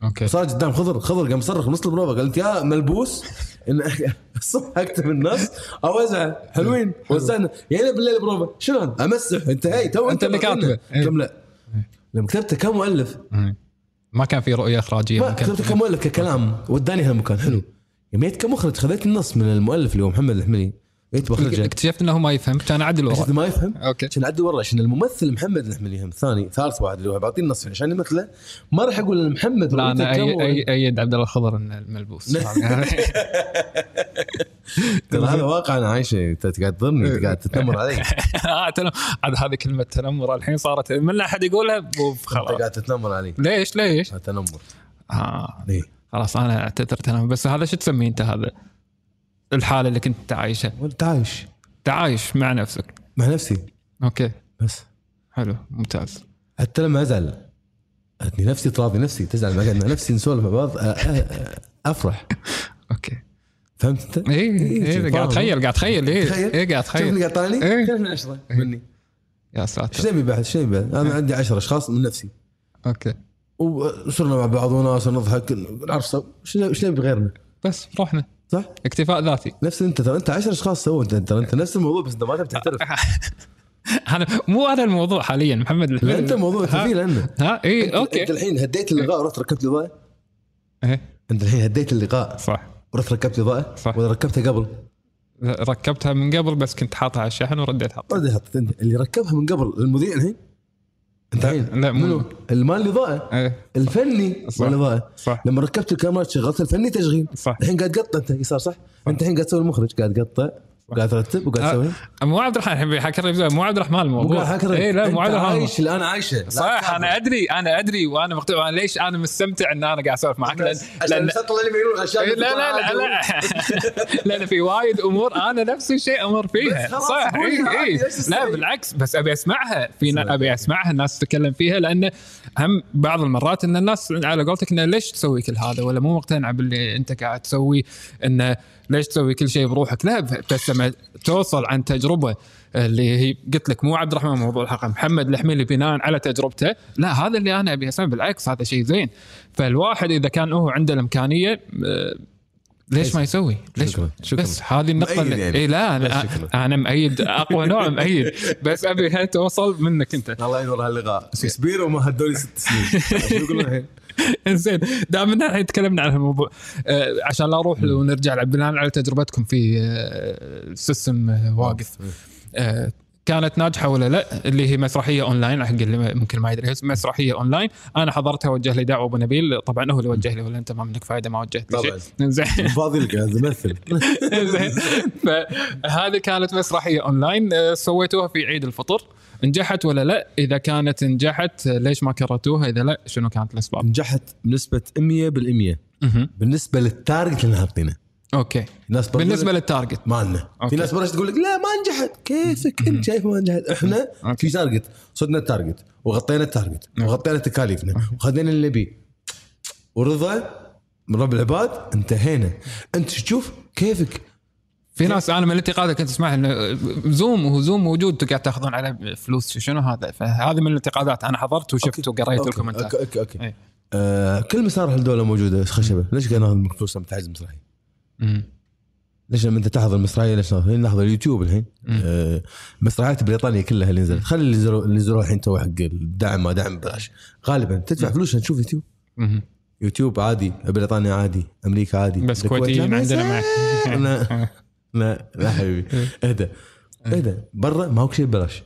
أوكي. صار قدام خضر خضر قام صرخ نص البروفا قال انت يا ملبوس إن الصبح أكتب النص. اوزعه حلوين وزعنا. يعني بالليل بروفا شلون؟ أمسح. أنت هي تو أنت اللي كاتبه. إيه. كم لا. لما كتبته كمؤلف مم. ما كان في رؤية إخراجية ما كتبته كمؤلف ككلام. وداني هالمكان. حلو. يوم جيت كمخرج خذيت النص من المؤلف اللي هو محمد الحملي. جيت بخرجه اكتشفت إنه ما يفهم كان عشان ورا ما يفهم؟ أوكي. عشان اعدل ورا عشان الممثل محمد الحملي هم ثاني ثالث واحد اللي هو بعطيه النص عشان يمثله ما راح أقول إن محمد لا أنا كم أي أي ايد عبد الله الخضر انه الملبوس. ترى هذا واقع أنا عايشه انت قاعد تضرني انت قاعد تتنمر علي. آه، عاد هذه كلمة تنمر الحين صارت. من أحد يقولها بوف أنت خلاص. قاعد تتنمر علي. ليش؟ ليش؟ تنمر. آه. إيه. خلاص أنا اعتذر تنمر بس هذا شو تسميه أنت هذا؟ الحالة اللي كنت تعايشها وأنت عايش تعايش مع نفسك. مع نفسي. أوكي. بس. حلو ممتاز. حتى لما أزعل أتني نفسي تراضي نفسي تزعل مع نفسي نسولف مع بعض أفرح. أوكي. فهمت أنت؟ اي إيه، اي فاهم. قاعد اتخيل قاعد اتخيل اي تخيل. اي قاعد شوفني اتخيل قاعد طالعني؟ إيه. من عشرة مني. يا إيش ساتر نبي بعد؟ إيش نبي بعد؟ أنا عندي عشرة أشخاص من نفسي. أوكي. وصرنا مع بعض وناس نضحك نعرف إيش إيش نبي غيرنا؟ بس رحنا صح؟ اكتفاء ذاتي. نفس انت ترى انت 10 أشخاص سووا انت ترى انت نفس الموضوع بس انت ما تبي تعترف. أنا مو هذا الموضوع حاليا محمد. لا انت الموضوع انت ها. فيه لأنه ها؟ اي أوكي. انت الحين هديت اللقاء ورحت ركبت لي ضاء إيه، انت الحين هديت اللقاء؟ صح. ورحت ركبت ضاء صح. ولا ركبتها قبل؟ ركبتها من قبل بس كنت حاطها على الشحن ورديت حطيت انت اللي ركبها من قبل المذيع الحين؟ انت لا، مو- اللي ضاء إيه. الفني صح. ولا ضاء صح. لما ركبت الكاميرا شغلت الفني تشغيل. صح. الحين قاعد تقطع انت يسار صح؟ انت الحين قاعد تسوي المخرج قاعد تقطع. وقاعد ترتب وقاعد تسوي؟ مو عبد الرحمن الحين بيحكر مو عبد الرحمن الموضوع اي لا مو عبد الرحمن. عايش اللي أنا عايشه صح أنا أدري أنا أدري وأنا مقتنع. ليش أنا مستمتع إن أنا قاعد أسولف معك؟ لأن عشان اللي يقولون عشان إيه، لا لا لا لا. لأن في وايد أمور أنا نفس الشيء أمر فيها. صح اي اي؟ لا بالعكس بس أبي أسمعها. في أبي أسمعها الناس تتكلم فيها لأن هم بعض المرات إن الناس على قولتك إنه ليش تسوي كل هذا؟ ولا مو مقتنع باللي أنت قاعد تسوي إنه ليش تسوي كل شيء بروحك؟ لا بس لما توصل عن تجربة اللي هي قلت لك مو عبد الرحمن موضوع الحلقة محمد الحميلي بناء على تجربته. لا هذا اللي أنا أبي أسمع بالعكس هذا شيء زين. فالواحد إذا كان هو عنده الإمكانية آه، ليش ما يسوي؟ ليش؟ شكراً، شكراً. بس هذه النقطة يعني. اي لا شكراً. أنا مؤيد أقوى نوع مؤيد بس أبي توصل منك أنت الله ينور هاللقاء سبيرو وما هدولي ست سنين شو يقولون الحين؟ زين دام إن الحين تكلمنا عن الموضوع آه عشان لا أروح ونرجع بناء على تجربتكم في آه السيستم آه واقف آه كانت ناجحة ولا لا اللي هي مسرحية أونلاين حق اللي ممكن ما يدري مسرحية أونلاين. أنا حضرتها وجه لي دعوة أبو نبيل. طبعا هو اللي وجه لي ولا أنت ما منك فائده ما وجهت. لي. شيء زين. فاضي لك امثل زين. فهذه كانت مسرحية أونلاين آه، سويتوها في عيد الفطر. نجحت ولا لا؟ إذا كانت نجحت ليش ما كررتوها إذا لا شنو كانت الأسباب؟ نجحت بنسبة 100% مهم. بالنسبة لل target اللي حاطينه أوكي. ناس بالنسبة لل target. مالنا. في ناس برش تقول لك لا ما نجحت. كيفك؟ انت شايف ما نجحت؟ إحنا أوكي. في target صدنا ال target وغطينا ال target. وغطينا تكاليفنا. وخذينا اللي نبيه ورضا من رب العباد انتهينا. أنت تشوف كيفك. في ناس أنا من الانتقادات كنت أسمعها إنه Zoom وهو Zoom موجود قاعد تاخذون عليه فلوس شنو هذا. فهذه من الانتقادات أنا حضرت وشفت وقريت. ال comment ات. أوكي أوكي, أوكي. إيه. آه كل مسارح الدولة موجودة خشبة. ليش قاعد ناخذ فلوس تحجز مسرحيه؟ ليش لما انت تحضر المسرحية ليش؟ ناخذ اليوتيوب الحين. آه مسرحيات بريطانيا كلها اللي نزلت. خلي اللي نزلوا اللي نزلوها الحين تو حق الدعم ما دعم بلاش غالبا تدفع فلوس عشان تشوف يوتيوب. مم. يوتيوب عادي بريطانيا عادي أمريكا عادي. بس كويتيين عندنا ما لا لا لا حبيبي. اهدى اهدى. برا ما هو شيء ببلاش.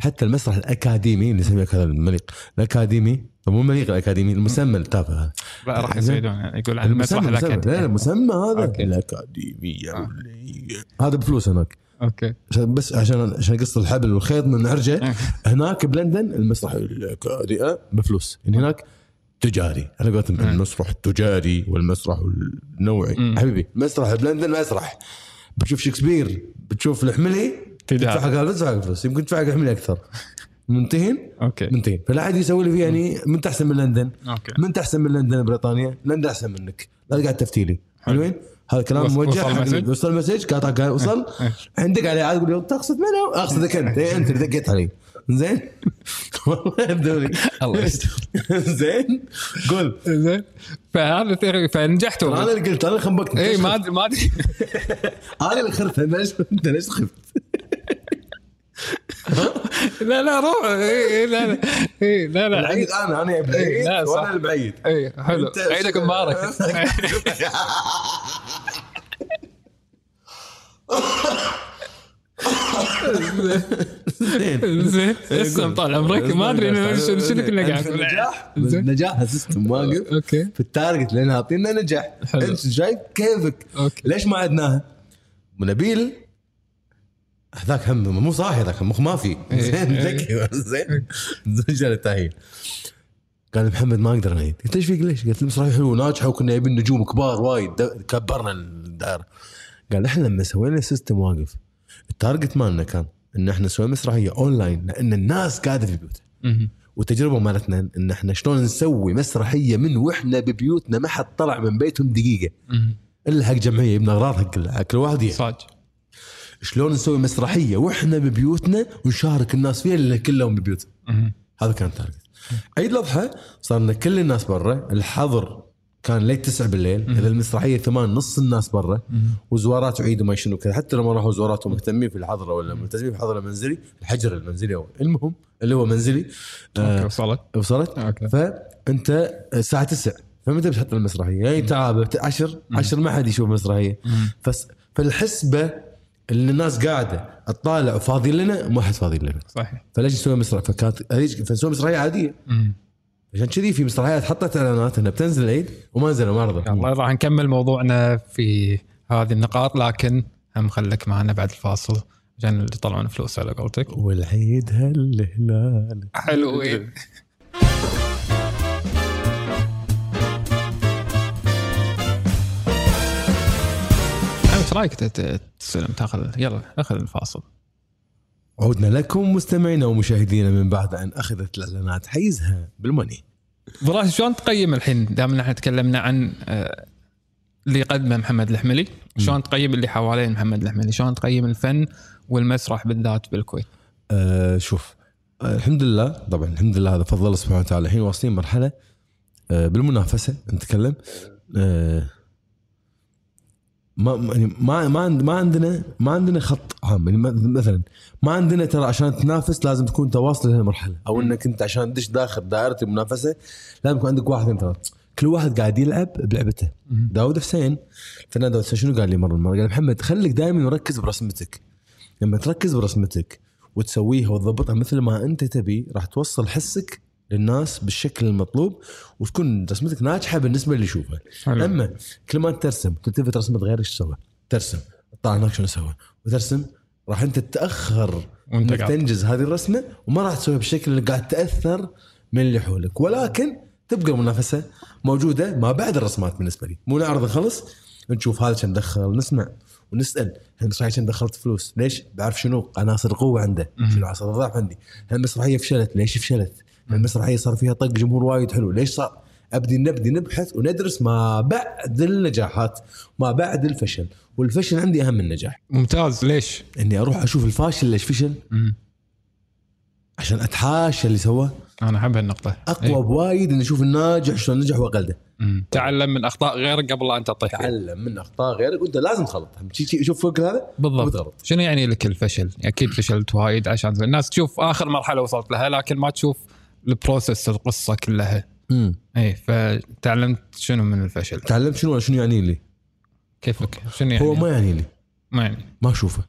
حتى المسرح الأكاديمي اللي يسميه هذا المليق. الأكاديمي مو المليق الأكاديمي المسمى التافه هذا. لا راح يزيدون يقول عن المسرح المسمى المسمى. لا الاكاديمي المسمى هذا أوكي. الاكاديميه آه. هذا بفلوس هناك. أوكي. عشان بس عشان عشان قص الحبل والخيط من عرجه إيه. هناك بلندن المسرح الأكاديمي بفلوس. يعني هناك تجاري. أنا قلت المسرح التجاري والمسرح النوعي. مم. حبيبي مسرح بلندن مسرح. بتشوف شكسبير بتشوف الحملي. تدفع حق هذا تدفع حق فلوس يمكن تدفع حق الحملي أكثر. منتهين أوكي. منتهين فلا عاد يسوي لي فيه يعني من احسن من لندن. أوكي. من احسن من لندن بريطانيا لندن أحسن منك. لا قاعد تفتيلي. حلوين؟ هذا كلام وص- موجه. وصل المسج؟ وصل المسج؟ قاطع قال وصل؟ إيه. عندك عليه عاد يقول تقصد منو؟ أقصدك أنت. إيه، أنت اللي دقيت علي. زين؟ والله يبدو الله يستر. زين؟ قول. زين. فهذا ثيري فنجحتوا أنا اللي قلت أنا اللي خنبقت. اي ما ادري ما أدري. أنا اللي خرت انت ليش خفت؟ لا لا روح. إي، إي، لا لا. إي، لا لا. العيد أنا أنا إيه، بعيد لا، صح. وأنا البعيد. اي حلو. عيدك مبارك. زين. زين. اسلم طال عمرك. ما أدري إنه شنو كنا قاعد. نجاح. زين. نجاح السيستم واقف أوكي. في التارجت لأن عاطينا نجاح. أنت شايف كيفك؟ ليش ما عدناها؟ ونبيل هذاك هم مو صاحي ذاك المخ ما في إيه، زين إيه. ذكي زين زين جاء التاهيل قال محمد ما أقدر انيد قلت إيش فيك ليش؟ قلت المسرحيه حلوة ناجحه وكنا جايبين نجوم كبار وايد كبرنا الدائره قال إحنا لما سوينا سيستم واقف ال target مالنا كان إن إحنا نسوي مسرحية اونلاين لأن الناس قاعدة في بيوتها. والتجربه مالتنا إن إحنا شلون نسوي مسرحية من وإحنا ببيوتنا ما حد طلع من بيتهم دقيقة. إلا حق جمعية يبنى أغراض حق كل واحد يحب. شلون نسوي مسرحية وإحنا ببيوتنا ونشارك الناس فيها لأن كلهم ببيوتهم مهم. هذا كان التارجت. عيد الأضحى صارنا كل الناس برا الحظر كان ليت 9 بالليل إذا المسرحية ثمان نص الناس برا وزوارات وعيد وما شنو كذا. حتى لما راحوا زوارات ومهتمين في الحظر ولا ملتزمين في الحظر المنزلي الحجر المنزلي أو المهم اللي هو منزلي آه وصلت. وصلت. فأنت الساعة 9 فمتى بتحط المسرحية؟ يعني تعابه 10 10 ما حد يشوف مسرحية. فالحسبة اللي الناس قاعدة تطالع وفاضي لنا ما حد فاضي لنا. صحيح. فليش نسوي مسرح. فكانت هذيك فنسوي مسرحية عادية. مم. عشان كذي في مسرحيات حطت إعلانات إنها بتنزل العيد وما نزلوا ما رضوا يلا راح نكمل موضوعنا في هذه النقاط لكن هم خليك معنا بعد الفاصل عشان يطلعون فلوس على قولتك. والعيد هالهلال. حلوين. رايك تستلم تاخذ يلا اخذ الفاصل. عودنا لكم مستمعينا ومشاهدينا من بعد أن أخذت الإعلانات. حيزها بالموني. فراس شلون تقيم الحين؟ دام إحنا تكلمنا عن آه، اللي قدمه محمد الحملي شلون تقيم اللي حوالين محمد الحملي شلون تقيم الفن والمسرح بالذات بالكويت؟ آه شوف آه الحمد لله. طبعا الحمد لله هذا فضل الله سبحانه وتعالى. الحين واصلين مرحلة آه بالمنافسة نتكلم. آه ما ما- يعني ما ما, عند ما عندنا ما عندنا خط عام. يعني مثلا ما عندنا ترى عشان تنافس لازم تكون تواصل لهالمرحله أو إنك أنت عشان تدش داخل دائرة المنافسة لازم يكون عندك واحد اثنين كل واحد قاعد يلعب بلعبته. داود حسين. فنان داود حسين شنو قال لي مرة؟ المره قال محمد خليك دائما مركز برسمتك. لما تركز برسمتك وتسويها وتضبطها مثل ما أنت تبي راح توصل حسك للناس بالشكل المطلوب وتكون رسمتك ناجحة بالنسبة اللي يشوفها. أما كل ما ترسم تلتفت رسمه غير إيش سوى ترسم. طلع هناك شنو سوى وترسم راح أنت تتأخر وأنت إنك. تنجز هذه الرسمة وما راح تسويها بالشكل اللي قاعد تأثر من اللي حولك. ولكن تبقى المنافسة موجودة ما بعد الرسمات بالنسبة لي. مو نعرض خلص نشوف هذا كم دخل نسمع ونسأل. هالمسرحيه كم دخلت فلوس؟ ليش؟ بعرف شنو؟ عناصر القوه عنده. شنو عناصر الضعف عندي؟ هالمسرحيه فشلت؟ ليش فشلت؟ هالمسرحيه صار فيها طق جمهور وايد حلو. ليش صار؟ أبدي نبدي نبحث وندرس ما بعد النجاحات ما بعد الفشل. والفشل عندي أهم من النجاح. ممتاز. ليش؟ إني أروح أشوف الفاشل ليش فشل. مم. عشان أتحاشى اللي سواه. أنا أحب هالنقطة. أقوى إيه. بوايد إني أشوف الناجح شلون نجح وأقلده. تعلم من أخطاء غيرك قبل لا أنت تطيح. تعلم من أخطاء غيرك وأنت لازم تغلط. شوف فوق هذا؟ بالضبط. وتغلط. شنو يعني لك الفشل؟ أكيد فشلت وايد عشان الناس تشوف آخر مرحلة وصلت لها لكن ما تشوف ال process القصة كلها. امم اي فتعلمت شنو من الفشل. تعلمت شنو؟ شنو يعني لي؟ كيف لك شنو يعني؟ هو ما يعني لي. ما يعني. ما أشوفه.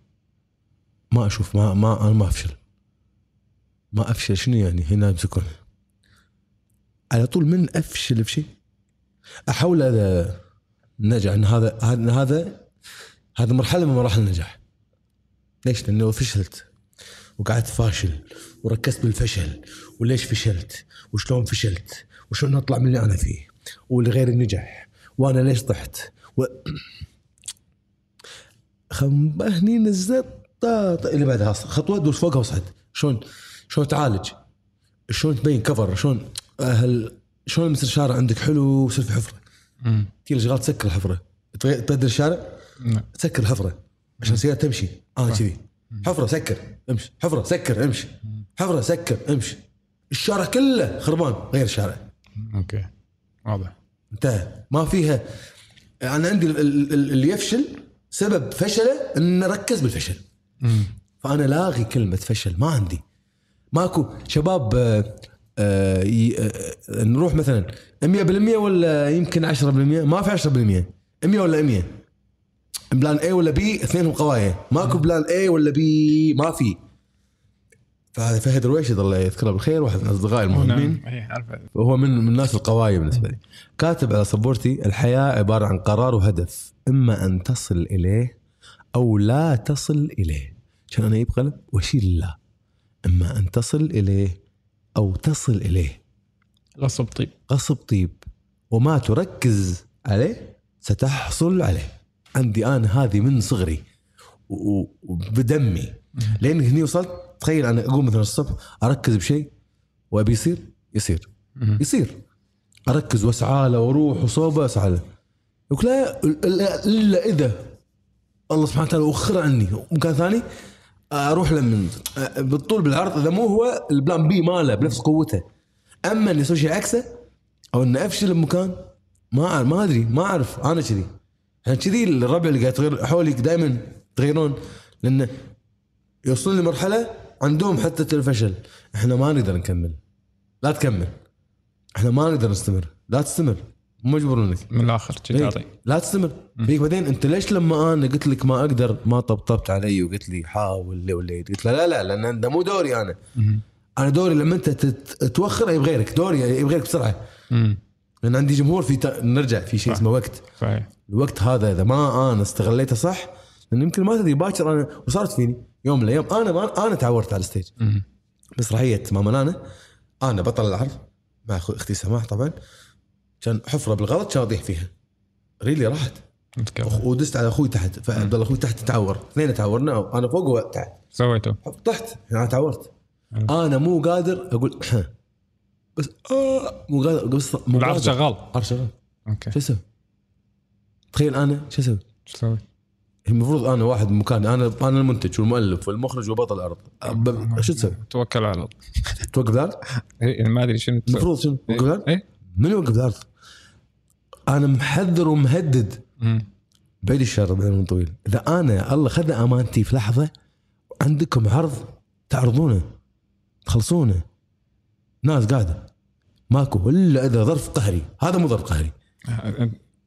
ما أشوف. ما ما أنا ما أفشل. ما أفشل. شنو يعني؟ هنا بسكون على طول من أفشل بشيء أحاول هذا نجح إن هذا هذا هذا هذا مرحلة من مراحل النجاح. ليش؟ لأنه فشلت. وقعدت فاشل. وركزت بالفشل. وليش فشلت؟ وشلون فشلت؟ وشلون أطلع من اللي أنا فيه؟ واللي غيري نجح وأنا ليش طحت؟ و... خنبهني نزلت. اللي بعدها خطوة دوس فوقها وصعد شلون شلون تعالج؟ شلون تبين كفر؟ شلون أهل شلون المستشار عندك حلو ويصير في حفرة. تجي شغال تسكر الحفرة. تبدل الشارع؟ نعم. سكر الحفرة. عشان السيارة تمشي. أنا كذي. حفرة سكر. امشي. حفرة سكر. امشي. حفرة سكر. امشي. الشارع كله خربان غير الشارع. أوكي واضح. انتهى. ما فيها أنا عندي ال- ال- ال- اللي يفشل سبب فشله إنه ركز بالفشل. مم. فأنا لاغي كلمة فشل ما عندي. ماكو شباب آه، آه، آه، نروح مثلا 100% ولا يمكن 10% ما في 10% 100 ولا 100 plan A ولا B اثنينهم قوايا ماكو plan A ولا B ما في. فهذا فهد رويشد الله يذكره بالخير واحد من اصدقائي المهمين. نعم اي عارفه هو من من الناس القوايا بالنسبة لي. كاتب على سبورتي الحياة عبارة عن قرار وهدف إما أن تصل إليه أو لا تصل إليه. عشان أنا أجيب قلم واشيل لا. إما أن تصل إليه أو تصل إليه. غصب طيب. غصب طيب. وما تركز عليه ستحصل عليه. عندي أنا هذه من صغري وبدمي. لين هني وصلت تخيل أنا أقوم مثلا الصبح أركز بشيء وأبي يصير يصير. يصير. أركز وأسعى له وأروح وصوبة اسعى له. يقول لا إلا إذا الله سبحانه وتعالى وخر عني. مكان ثاني أروح له من بالطول بالعرض إذا مو هو البلان بي ماله بنفس قوته. أما إني يصير شيء عكسه أو إني أفشل بمكان ما أعرف ما أدري ما أعرف أنا كذي. عشان كذي الربع اللي قاعد يتغير حولي دائما يتغيرون لأنه يوصلون لمرحلة عندهم حتى الفشل. إحنا ما نقدر نكمل. لا تكمل. إحنا ما نقدر نستمر. لا تستمر. مو مجبورونك من الآخر لا تستمر. فيك بعدين أنت ليش لما أنا قلت لك ما أقدر ما طبطبت علي وقلت لي حاول لي ولا قلت له لا لا لأن ده مو دوري أنا. أنا دوري لما أنت توخر يبغى غيرك. دوري يبغى غيرك بسرعة. لأن عندي جمهور في ت... نرجع في شيء. اسمه وقت. صحيح. الوقت هذا إذا ما أنا استغليته صح لأن يمكن ما تدري باكر أنا وصارت فيني. يوم من الأيام أنا أنا تعورت على الستيج. مسرحيه ماما نانا. أنا بطل العرض مع أختي سماح طبعا. كان حفرة بالغلط كان اطيح فيها. ريلي راحت. ودست على أخوي تحت. فعبد الله أخوي تحت تعور. اثنين تعورنا أنا فوق وهو تحت سويته طحت. أنا تعورت. أنا مو قادر أقول بس آه مو قادر. بس مو العرض قادر. شغال. عرض شغال. أوكي. شو أسوي؟ تخيل أنا شو أسوي؟ شو تسوي؟ المفروض أنا واحد بمكان أنا أنا المنتج والمؤلف والمخرج وبطل العرض شو تسوي؟ توكل على الله توقف العرض؟ إيه، ما أدري شنو المفروض شنو؟ توقف العرض؟ إيه من يوقف العرض؟ أنا محذر ومهدد. بعيد الشر بعيد من طويل إذا أنا الله خذ أمانتي في لحظة عندكم عرض تعرضونه تخلصونه ناس قاعدة ماكو إلا إذا ظرف قهري هذا مو ظرف قهري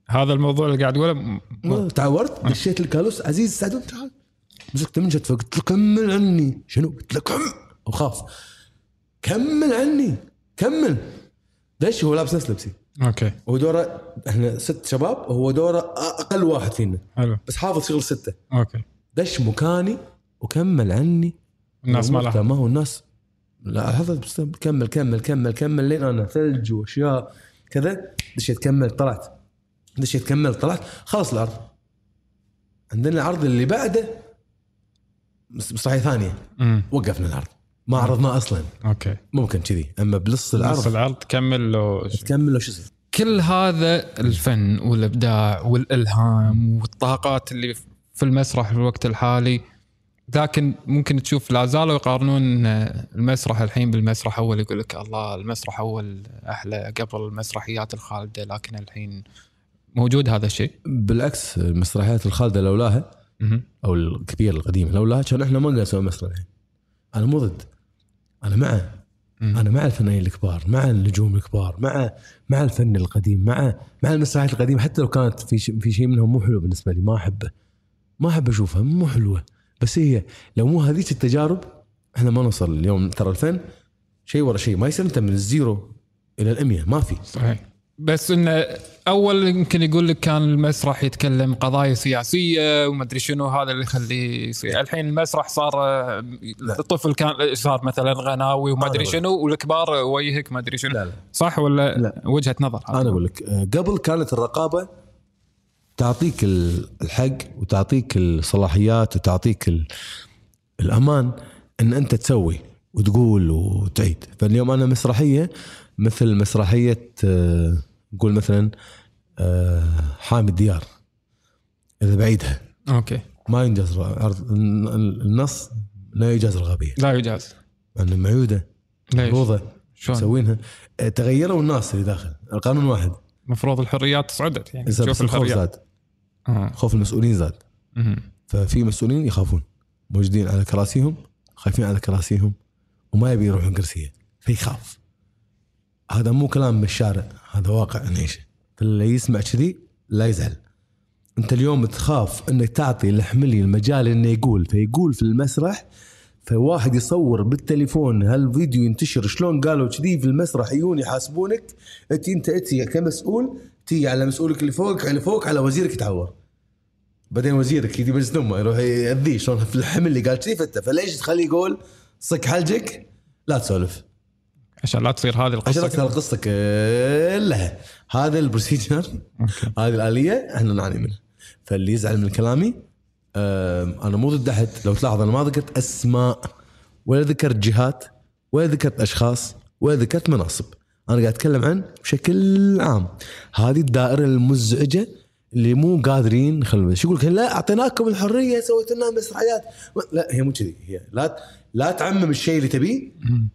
هذا الموضوع اللي قاعد تقوله م- تعورت دشيت الكالوس عزيز سعدون تعال. مسكت من جت قلت له كمل عني. شنو؟ قلت له كم؟ وخاف كمل عني كمل. دش هو لابس نفس لبسي. أوكي. هو دوره إحنا ست شباب وهو دوره أقل واحد فينا. حلو. بس حافظ شغل ستة. أوكي. دش مكاني وكمل عني. الناس ما لها ما هو الناس لا حفظ بس كمل كمل كمل كمل لين أنا ثلج وأشياء كذا. دشيت كمل طلعت. دشيت كملت طلعت خلص العرض عندنا العرض اللي بعده مس- مسرحيه ثانية. امم وقفنا العرض ما عرضناه أصلا. أوكي. ممكن كذي. أما بنص نص العرض العرض تكمل لو تكمل لو شو يصير. كل هذا الفن والإبداع والإلهام والطاقات اللي في المسرح في الوقت الحالي لكن ممكن تشوف لا زالوا يقارنون المسرح الحين بالمسرح أول يقول لك الله المسرح أول أحلى قبل المسرحيات الخالدة لكن الحين موجود هذا الشيء؟ بالعكس المسرحيات الخالدة لولاها. أو الكبيره القديمه لولاها كان إحنا ما نقدر نسوي مسرح الحين. أنا مو ضد. أنا معه مم. أنا مع الفنانين الكبار مع النجوم الكبار مع مع الفن القديم مع مع المسرحيات القديمة. حتى لو كانت في شيء في شيء منهم مو حلو بالنسبة لي ما أحبه. ما أحب أشوفها مو حلوة. بس هي لو مو هذيك التجارب إحنا ما نوصل اليوم. ترى الفن شيء ورا شيء ما يصير أنت من الزيرو إلى الأمية ما في. صحيح. بس انه أول يمكن يقول لك كان المسرح يتكلم قضايا سياسية وما أدري شنو هذا اللي يخليه يصير. الحين المسرح صار الطفل كان صار مثلا غناوي وما أدري شنو والكبار وجهك ما أدري شنو. لا لا. صح ولا لا. وجهة نظر؟ أنا أقول لك قبل كانت الرقابة تعطيك ال- الحق وتعطيك الصلاحيات وتعطيك ال- الأمان إن أنت تسوي وتقول وتعيد. فاليوم أنا مسرحية مثل مسرحية آه، نقول مثلا آه، حامي الديار إذا بعيدها أوكي. ما ينجز عرض النص لا يجاز الغبيه لا يجاز. لأن معيوده؟ مفروضه شلون؟ مسوينها. آه، تغيروا الناس اللي داخل. القانون واحد. المفروض الحريات صعدت يعني شوف الخوف زاد. آه. خوف المسؤولين زاد. مهم. ففي مسؤولين يخافون. موجودين على كراسيهم خايفين على كراسيهم وما يبي يروحون كرسية. فيخاف. هذا مو كلام من الشارع هذا واقع نعيشه فاللي يسمع كذي لا يزعل. أنت اليوم تخاف إنك تعطي الحملي المجال إنه يقول فيقول في المسرح فواحد يصور بالتليفون هالفيديو ينتشر شلون قالوا كذي في المسرح يجون يحاسبونك انت أنت انت كمسؤول تي على مسؤولك اللي فوق اللي فوق على وزيرك يتعور. بعدين وزيرك يجي مجلس امه يروح يأذيه شلون في الحمل اللي قال كذي فأنت فليش تخليه يقول صك حلجك؟ لا تسولف. عشان لا تصير هذه عشان القصة ترى القصة كلها. هذا ال procedure. هذه الآلية إحنا نعاني منها. فاللي يزعل من كلامي أنا مو ضد أحد. لو تلاحظ أنا ما ذكرت أسماء ولا ذكرت جهات ولا ذكرت أشخاص ولا ذكرت مناصب. أنا قاعد أتكلم عن بشكل عام. هذه الدائرة المزعجة اللي مو قادرين نخلوا شو يقول لك لا أعطيناكم الحرية سويت لنا مسرحيات. لا هي مو كذي. هي لا لا تعمم الشيء اللي تبيه.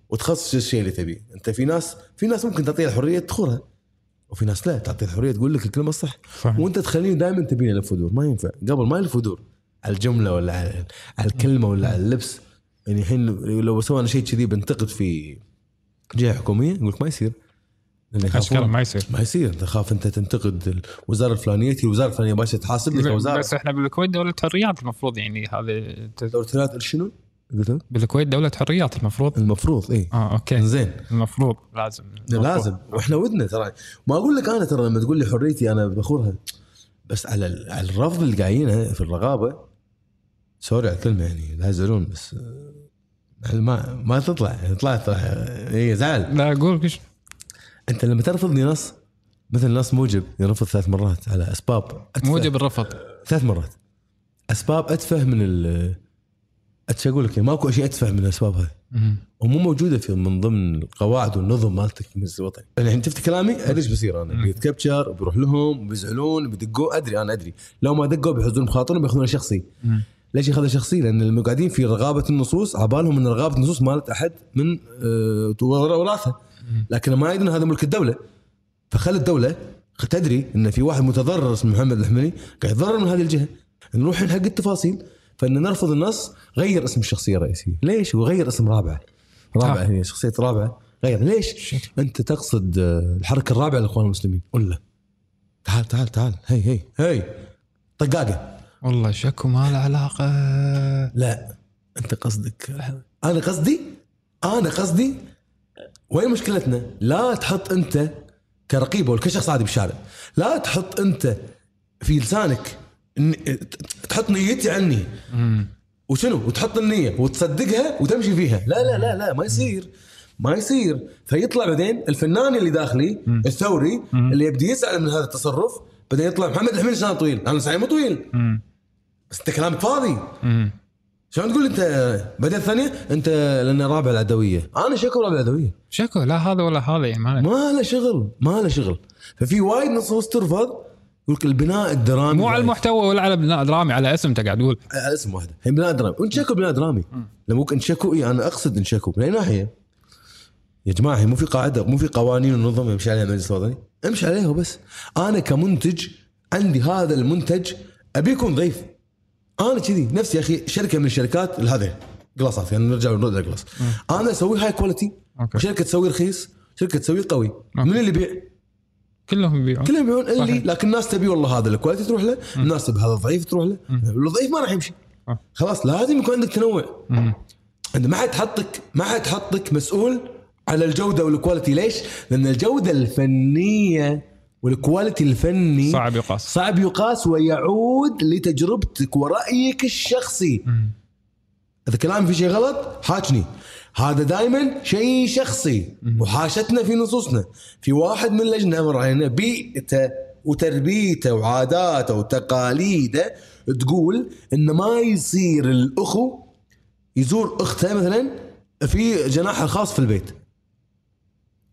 وتخصص الشيء اللي تبيه انت في ناس في ناس ممكن تعطيها الحرية تدخلها وفي ناس لا تعطي الحرية تقول لك الكلمة الصح صحيح. وانت تخليه دائما تبين يلف ودور ما ينفع قبل ما يلف ودور على الجملة ولا على, على الكلمة ولا على اللبس يعني الحين لو سوينا شيء كذي بنتقد في جهة حكومية يقول لك ما يصير. اشكال ما يصير ما يصير تخاف أنت تنتقد الوزارة الفلانية الوزاره الفلانية باشا تحاسب لك وزاره بس إحنا بالكويت دولة حريات المفروض يعني هذه دورة ثلاث شنو؟ قلت؟ بالكويت دولة حريات المفروض. المفروض اي آه أوكي. زين. المفروض. لازم. المفروض. لازم. وإحنا ودنا ترى. ما أقول لك أنا ترى لما تقول لي حريتي أنا بخورها. بس على ال- على الرفض اللي قاعدينه في الرغابه سوري على الكلمة يعني لا يزعلون بس آه، ما ما تطلع. يعني طلعت هي زعل. لا أقول إيش أنت لما ترفضني نص مثل نص موجب يرفض ثلاث مرات على أسباب أتفه. موجب الرفض. ثلاث مرات. أسباب أتفه من ال أقول لك ماكو شيء اتفه من الأسباب مم. ومو موجودة في من ضمن القواعد والنظم مالتك المجلس الوطني. يعني الحين شفت كلامي؟ أدري إيش بيصير أنا. بيتكبشر وبيروح لهم وبيزعلون وبيدقون أدري أنا أدري. لو ما دقوا بيحزون بخاطرهم بياخذونه شخصي. مم. ليش ياخذها شخصي؟ لأن اللي قاعدين في رغابة النصوص عبالهم إن رغابة النصوص مالت أحد من آه، وراثة. لكن ما يدرون هذا ملك الدولة فخل الدولة تدري إن في واحد متضرر اسمه محمد الحملي قاعد يتضرر من هذه الجهة. نروح حق التفاصيل. فإن نرفض النص غير اسم الشخصية الرئيسية. ليش؟ وغير اسم رابعه رابعه. هي شخصية رابعه غير. ليش؟ أنت تقصد آه، الحركة الرابعة للاخوان المسلمين. ولا تعال تعال تعال. هي هي هي. طقاقة. والله شكو ما له علاقة. لا. أنت قصدك. أنا قصدي أنا قصدي وين مشكلتنا؟ لا تحط أنت كرقيب ولا كشخص عادي بالشارع. لا تحط أنت في لسانك تحط نيتي عني. وشنو؟ وتحط النية وتصدقها وتمشي فيها. لا لا لا لا ما يصير. ما يصير. فيطلع بعدين الفنان اللي داخلي الثوري اللي يبدي يزعل من هذا التصرف بعدين يطلع محمد الحميد لسانه طويل؟ أنا لساني مو طويل. مم. بس أنت كلامك فاضي. شلون تقول أنت؟ بعدين الثانية أنت لأن رابع العدوية. أنا شكو رابع العدوية. شكو؟ لا هذا ولا هذا يعني ما له شغل ما له شغل. ففي وايد نصوص ترفض البناء الدرامي مو على. المحتوى ولا على بناء درامي على اسم انت قاعد تقول. على اسم واحدة. هي بناء درامي. وانت شكو بناء درامي. لما ممكن شكو إي أنا أقصد إن شكو. من أي ناحية؟ يا جماعة هي مو في قاعدة مو في قوانين ونظم يمشي عليها المجلس الوطني. امشي عليها وبس. أنا كمنتج عندي هذا المنتج أبي يكون ضيف. أنا كذي نفسي يا أخي شركة من الشركات هذه قلاصات يعني نرجع نرد على أنا أسوي high quality أوكي. شركة تسوي رخيص شركة تسوي قوي. من اللي يبيع؟ كلهم يبيعون كلهم يبيعون اللي. لكن الناس تبي والله هذا ال quality تروح له الناس تبي هذا الضعيف تروح له الضعيف ما راح يمشي. خلاص لازم يكون عندك تنوع. أنت ما حد حطك ما حد حطك مسؤول على الجودة وال quality ليش؟ لأن الجودة الفنية وال quality الفني صعب يقاس صعب يقاس ويعود لتجربتك ورأيك الشخصي. إذا كلامي في شيء غلط حاجني هذا دائما شيء شخصي وحاشتنا في نصوصنا. في واحد من اللجنه مر علينا بيئته وتربيته وعاداته وتقاليده تقول ان ما يصير الأخو يزور أخته مثلا في جناحها الخاص في البيت.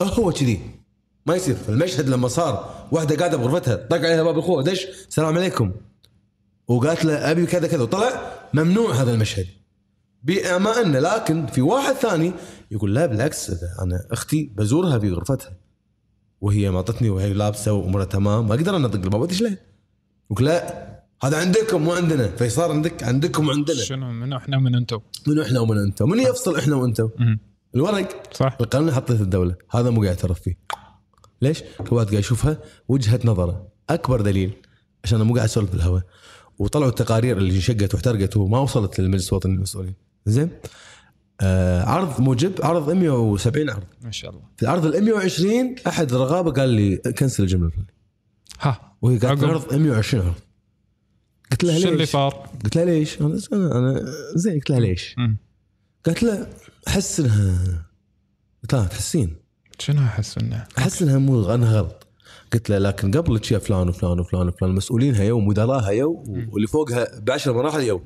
هو كذي. ما يصير. المشهد لما صار واحدة قاعدة بغرفتها طق عليها باب اخوها دش السلام عليكم. وقالت له أبي كذا كذا. وطلع ممنوع هذا المشهد. بما انه لكن في واحد ثاني يقول لا بالعكس أنا أختي بزورها في غرفتها وهي معطتني وهي لابسة وأمورها تمام ما أقدر أنا اطق الباب ادش لها يقول لا هذا عندكم مو عندنا فصار عندك عندكم وعندنا شنو من إحنا من أنتم منو إحنا ومن أنتم من يفصل إحنا وأنتم. الورق؟ صح. القانون حطيته الدولة هذا مو قاعد يعترف فيه. ليش؟ كل واحد قاعد يشوفها وجهة نظره أكبر دليل عشان أنا مو قاعد أسولف بالهواء. وطلعوا التقارير اللي انشقت واحترقت وما وصلت للمجلس الوطني المسؤولين زين آه عرض موجب عرض 170 عرض ما شاء الله في العرض ال 120 أحد الرغابه قال لي كنسل الجملة الفلانية ها وهي قالت. عرض 120 عرض قلت لها شو اللي ليش؟ صار؟ قلت لها ليش؟ أنا أنا, زين قلت لها ليش؟ قالت لا أحس انها قلت لها تحسين شنو أحس انه؟ أحس إنها مو أنها غلط قلت له لكن قبل شيء فلان وفلان وفلان وفلان مسؤولينها يو مدراها يو واللي فوقها بعشر مراحل يو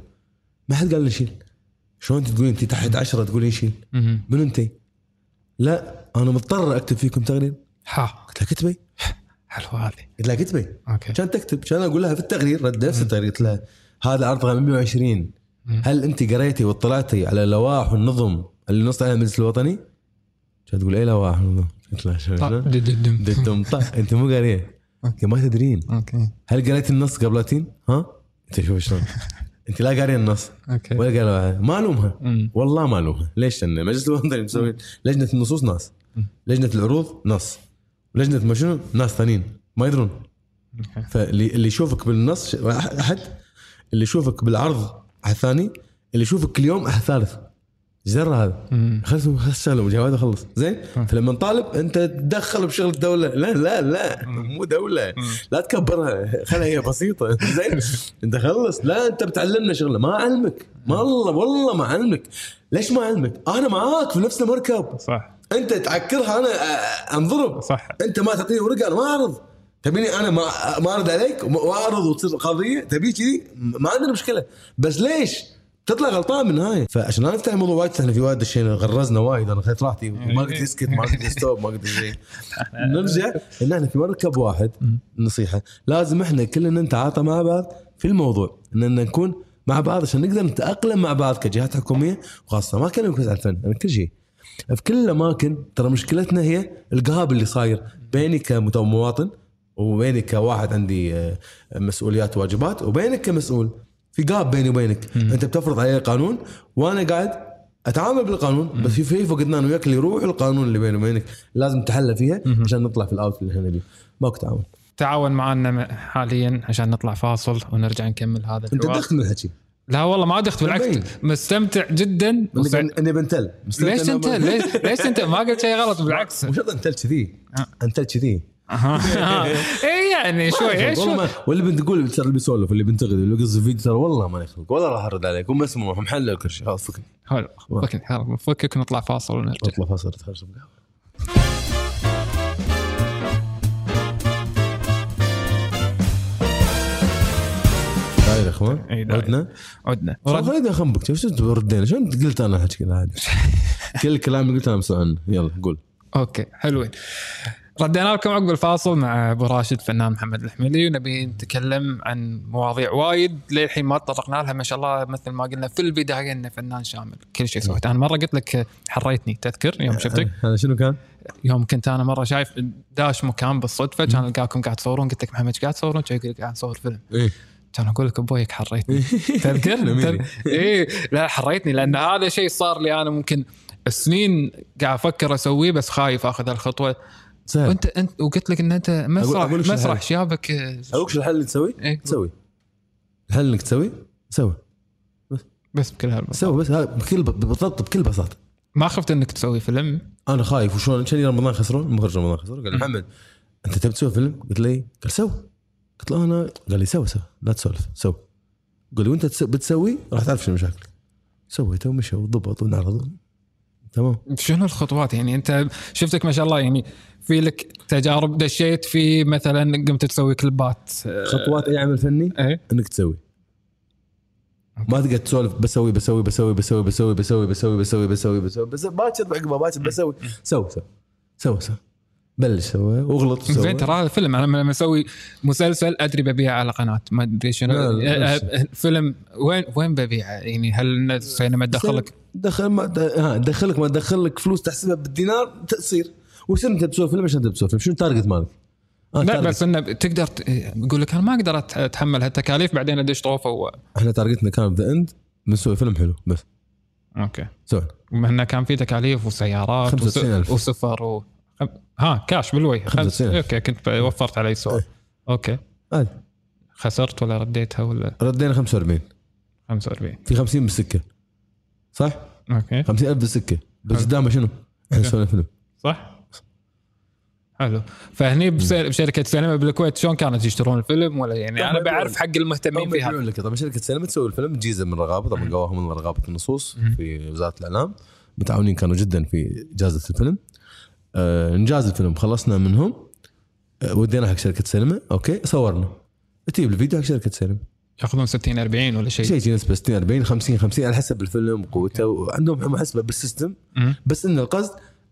ما حد قال لي شيل شلون تقولين انت تحت عشرة تقولين شيل. من انت؟ لا أنا مضطر أكتب فيكم تقرير ها. قلت لها كتبي. حلوة هذه. قلت لها كتبي. okay. كان تكتب. كان أقول لها في التقرير رد نفس التقرير قلت لها هذا عرض رقم 120 هل أنت قريتي واطلعتي على اللوائح والنظم اللي نص عليها المجلس الوطني؟ كانت تقول اي لوائح والنظم؟ قلت لها. دتم طق أنت مو قاريه ما تدرين. okay. هل قريت النص قبل لا تين؟ ها؟ أنت شوف شلون. انت لا قاريه النص. okay. ولا قاريه ما ألومها. والله ما ألومها. ليش؟ لأن المجلس الوطني مسوي لجنة النصوص ناس. لجنة العروض نص لجنة ما شنو؟ ناس ثانيين. ما يدرون. فاللي اللي يشوفك بالنص أحد. اللي يشوفك بالعرض أحد ثاني. اللي يشوفك كل يوم أحد ثالث. درى هذا؟ خلص خلص مجاوده خلص. زين؟ فلما طالب أنت تدخل بشغل الدولة. لا لا لا. مو دولة. لا تكبرها. خلها هي بسيطة. زين؟ أنت خلص. لا أنت بتعلمنا شغلة. ما أعلمك. ما والله والله ما أعلمك. ليش ما أعلمك؟ أنا معاك في نفس المركب. صح. أنت تعكرها أنا انضرب صح. أنت ما تعطيني ورقة أنا ما أعرض. تبيني أنا ما ما ارد عليك وأعرض وتصير قضيه تبي كذي؟ ما عندنا مشكلة. بس ليش؟ تطلع غلطان من النهايه فعشان لا نفتح الموضوع وايد إحنا في وايد دشينا غرزنا وايد. أنا خذيت راحتي. وما قلت اسكت ما قلت stop ما قلت شيء نرجع. إن إحنا في مركب واحد. نصيحة. لازم إحنا كلنا نتعاطى مع بعض في الموضوع. إن نكون مع بعض عشان نقدر نتأقلم مع بعض كجهات حكومية وخاصة ما اكلمك بس عن الفن أنا كل شيء. في كل الأماكن ترى مشكلتنا هي القهاب اللي صاير بيني كمواطن وبيني كواحد عندي آه، مسؤوليات وواجبات وبينك كمسؤول. في قاب بيني وبينك. أنت بتفرض علي قانون وأنا قاعد أتعامل بالقانون بس في في فقدنا أنا وياك اللي يروح القانون اللي بيني وبينك لازم تحلى فيها عشان نطلع في الأوت اللي إحنا ماكو تعاون. تعاون معنا حاليا عشان نطلع فاصل ونرجع نكمل هذا أنت دخت من الحكي لا والله ما دخت. بالعكس. مستمتع جدا. أني بنتل. ليش انت ليش ليش انت ما قلت شيء غلط بالعكس. شرط انتل كذي. آه. انتل كذي. اي يعني شوي اي والله شوي. ما واللي بنتقول ترى اللي بيسولف اللي بينتقد اللي بيقص فيديو ترى والله ما يخلق ولا راح أرد عليك هم مسموح محلل كل شيء خلاص فكني. حلو فكك خلاص فكك ونطلع فاصل ونرجع. اطلع فاصل تخرج يا إخوان إي داعي. عدنا. عدنا. خليني اخنبك شوف شو ردينا. شو انت قلت أنا هذا كل الكلام اللي قلته أنا مسؤول عنه. يلا قول. okay حلوين. ردينا لكم عقب الفاصل مع أبو راشد فنان محمد الحميلي ونبي نتكلم عن مواضيع وايد. للحين ما تطرقنا لها ما شاء الله مثل ما قلنا في البداية انه فنان شامل. كل شيء سويته. أنا مرة قلت لك حريتني تذكر يوم شفتك؟ هذا شنو كان؟ يوم كنت أنا مرة شايف داش مكان بالصدفة كان القاكم قاعد تصورون قلت لك محمد قاعد تصورون؟ يقول قاعد نصور فيلم. إيه. كان أقول لك ابويك حريتني. تذكر؟ جميل. اي لا حريتني لأن هذا شيء صار لي أنا ممكن سنين قاعد أفكر أسويه بس خايف آخذ الخطوة. سهل. وانت انت وقلت لك إن أنت مسرح مسرح. شيابك آه، أقول شو الحل اللي تسوي؟ إيه. تسوي. الحل إنك تسوي؟ سوي. بس. بكل هالبساطة. سوي بس هذا بكل بالضبط بكل بساطة. ما خفت إنك تسوي فيلم؟ أنا خايف. وشلون؟ كان رمضان خسرون؟ مخرج رمضان خسرون. قال لي محمد أنت تبي تسوي فيلم؟ قلت له إيه. قال سوي. قلت له أنا قال لي سوي سوي. لا تسولف سوي. قال لي وأنت تس- بتسوي؟ راح تعرف شنو مشاكلك سويته ومشى وضبط ونعرض. تمام شنو الخطوات يعني انت شفتك ما شاء الله يعني في لك تجارب دشيت في مثلا قمت تسوي كليبات آه، خطوات اي عمل فني إيه انك تسوي ما تقعد تسولف بسوي بسوي بسوي بسوي بسوي بسوي بسوي بسوي بسوي بسوي بس باكر عقبه باكر بسوي سوي سوي سوي سوي بلش سوي واغلط زين سوي ترى هذا فيلم أنا لما أسوي مسلسل أدري ببيعه على قناة ما أدري شنو. آه، آه، فيلم وين وين ببيعه يعني هل السينما تدخلك؟ دخل ما ها دخلك ما تدخلك فلوس تحسبها بالدينار تصير. وش انت بتسوي فيلم؟ عشان تسوي فيلم؟ شنو ال target مالك؟ آه لا. بس انه تقدر يقول لك أنا ما أقدر أتحمل هالتكاليف بعدين أدش طوفه و... إحنا target نا كان The End بنسوي فيلم حلو بس. أوكي. سوي. انه كان في تكاليف وسيارات 95,000. وس- وسفر و... ها كاش بالوجه. خمس... 95,000. أوكي كنت وفرت علي سؤال. أوكي. عادي. خسرت ولا رديتها ولا؟ ردينا 45 45 في 50 بالسكة. صح؟ أوكي. 50000 بالسكة. بس قدامه شنو؟ إحنا سوينا فيلم صح؟ حلو. فهني بشركة سينما بالكويت شلون كانت يشترون الفيلم؟ ولا يعني أنا بعرف حق المهتمين فيها. لك طبعا شركة سينما تسوي الفيلم تجيزه من رغابة طبعا قواهم من رغابة النصوص في وزارة الإعلام. متعاونين كانوا جدا في إجازة الفيلم. انجاز الفيلم. خلصنا منهم. آه ودينا حق شركة سينما. أوكي صورنا. تجيب الفيديو حق شركة سينما. ياخذون 60 40 ولا شيء. شيء نسبه 60 40 50 50 على حسب الفيلم وقوته وعندهم محسبه بال system. بس إن القصد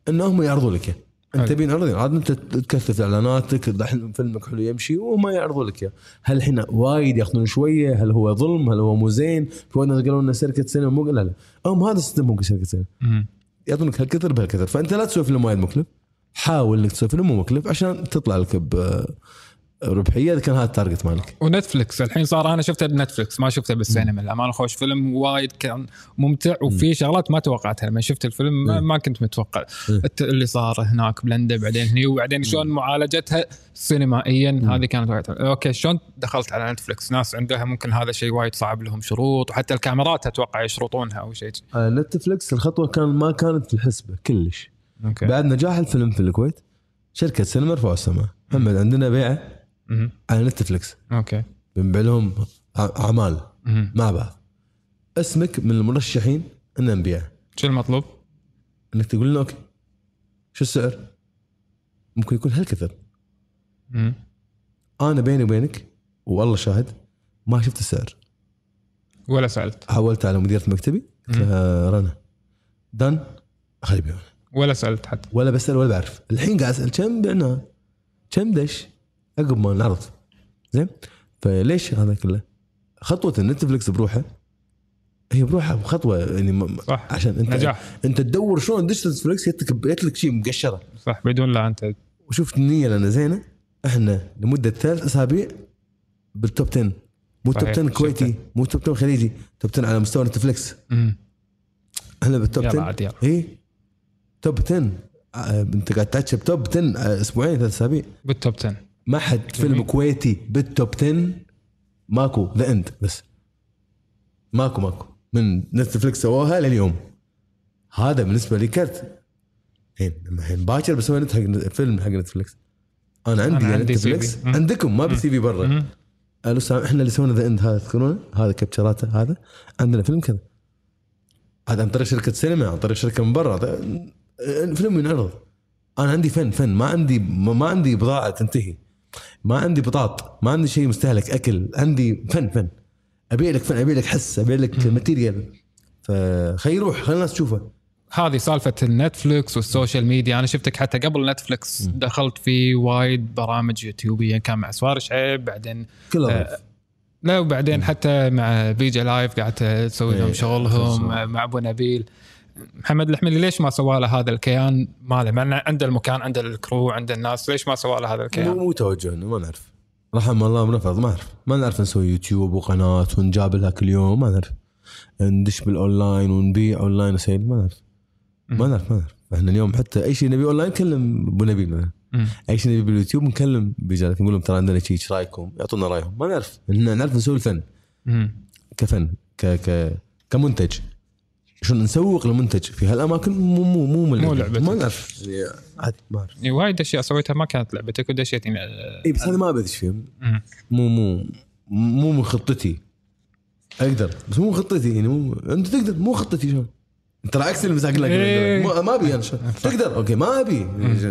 إنهم يعرضوا لك إياه. أنت حلو. تبي نعرض عاد أنت تكثف إعلاناتك الحين فيلمك حلو يمشي وهم يعرضوا لك إياه. هل الحين وايد ياخذون شوية؟ هل هو ظلم؟ هل هو مو زين؟ في قالوا لنا شركة سينما مو لا لا. هم هذا system هم كشركه سينما. يعطونك هالكثر بهالكثر. فأنت لا تسوي فيلم وايد مكلف. حاول إنك تسوي فيلم مو مكلف عشان تطلع لك ربحية إذا كان هذا ال target مالك. و Netflix الحين صار أنا شفته ب Netflix ما شفته بالسينما. الامانه خوش فيلم وايد كان ممتع وفي شغلات ما توقعتها. لما شفت الفيلم ما, ما كنت متوقع. الت- اللي صار هناك بلندن بعدين هني وبعدين شلون معالجتها سينمائيا هذه كانت وايد. أوكي شلون دخلت على Netflix ناس عندها ممكن هذا شيء وايد صعب لهم شروط وحتى الكاميرات أتوقع يشرطونها أو شيء. آه، Netflix الخطوة كان ما كانت في الحسبه كلش. أوكي. بعد نجاح الفيلم في الكويت شركة سينما رفعوا السماعة. محمد عندنا بيعة. على Netflix أوكي. بنبيع لهم اعمال. مع بعض اسمك من المرشحين إن نبيعه شو المطلوب؟ إنك تقول لنا أوكي. شو السعر؟ ممكن يكون هالكثر. مهم. أنا بيني وبينك والله شاهد ما شفت السعر. ولا سألت. حولت على مديرة مكتبي. قلت لها رنا. دان خلي يبيعون ولا سألت حتى. ولا بسأل ولا بعرف. الحين قاعد أسأل كم بعناه كم دش؟ عقب ما نعرض زين؟ فليش هذا كله خطوة ال Netflix بروحه هي بروحها خطوة يعني صح. عشان أنت نجاح. أنت تدور شلون تدش Netflix يتك يتك شيء مقشرة. صح بدون لا أنت. وشفت النية لنا زينة. إحنا لمدة ثلاث أسابيع بال top 10 مو top صحيح، 10 كويتي. مو top 10 خليجي top 10 على مستوى Netflix. إحنا بال top يلا 10 عاد يلا. اي top 10 آه، أنت قاعد تحكي ب top 10 آه، أسبوعين ثلاث أسابيع. بال top 10 ما حد فيلم كويتي بال top 10 ماكو The End بس. ماكو ماكو. من Netflix سووها لليوم. هذا بالنسبة لي كرت. الحين الحين باكر بسوي نت حق فيلم حق Netflix أنا عندي, أنا أنا عندي Netflix. عندكم؟ ما بسي في برا. سام إحنا اللي سوينا The End هذا تذكرونه؟ هذا كابتشراته هذا. عندنا فيلم كذا. هذا عن طريق شركة سينما عن طريق شركة من برا. الفيلم ينعرض. أنا عندي فن فن. ما عندي ما عندي بضاعة تنتهي. ما عندي بطاط ما عندي شيء مستهلك أكل عندي فن فن. ابيع لك فن ابيع لك حس ابيع لك material فخلي يروح خلي الناس تشوفه. هذه سالفة ال Netflix وال social media. أنا شفتك حتى قبل Netflix دخلت في وايد برامج يوتيوبية كان مع سوار شعيب بعدين كله آه،. لا وبعدين حتى مع فيجا لايف قاعد تسوي لهم إيه، شغلهم. مع أبو نبيل. محمد الحملي ليش ما سوى له هذا الكيان؟ ماله مع عنده المكان عنده ال crew عنده الناس ليش ما سوى له هذا الكيان؟ مو توجهنا ما نعرف. رحم الله منفذ ما اعرف ما نعرف نسوي يوتيوب وقناة ونجاب لها كل يوم ما نعرف. ندش بالأونلاين ونبيع online و sale ما نعرف. ما نعرف ما نعرف. إحنا اليوم حتى أي شيء نبي أونلاين نكلم أبو نبيل مثلا. أي شيء نبي باليوتيوب نكلم بيجال نقول لهم ترى عندنا شيء إيش رأيكم؟ يعطونا رأيهم. ما نعرف. إحنا نعرف نسوي الفن. كفن ك ك كمنتج. شلون نسوق لمنتج في هالأماكن مو مو مو من مو لعبتك. ما نعرف. يعني عادي ما اعرف وايد أشياء سويتها ما كانت لعبتك ودشيت يعني آه، إي بس هذا ما بدش فيه مم. مو مو مو من خطتي. أقدر بس مو من خطتي يعني مو أنت تقدر مو خطتي شلون ترى عكس اللي مساق لك. ما أبي أنا. تقدر؟ أوكي ما أبي.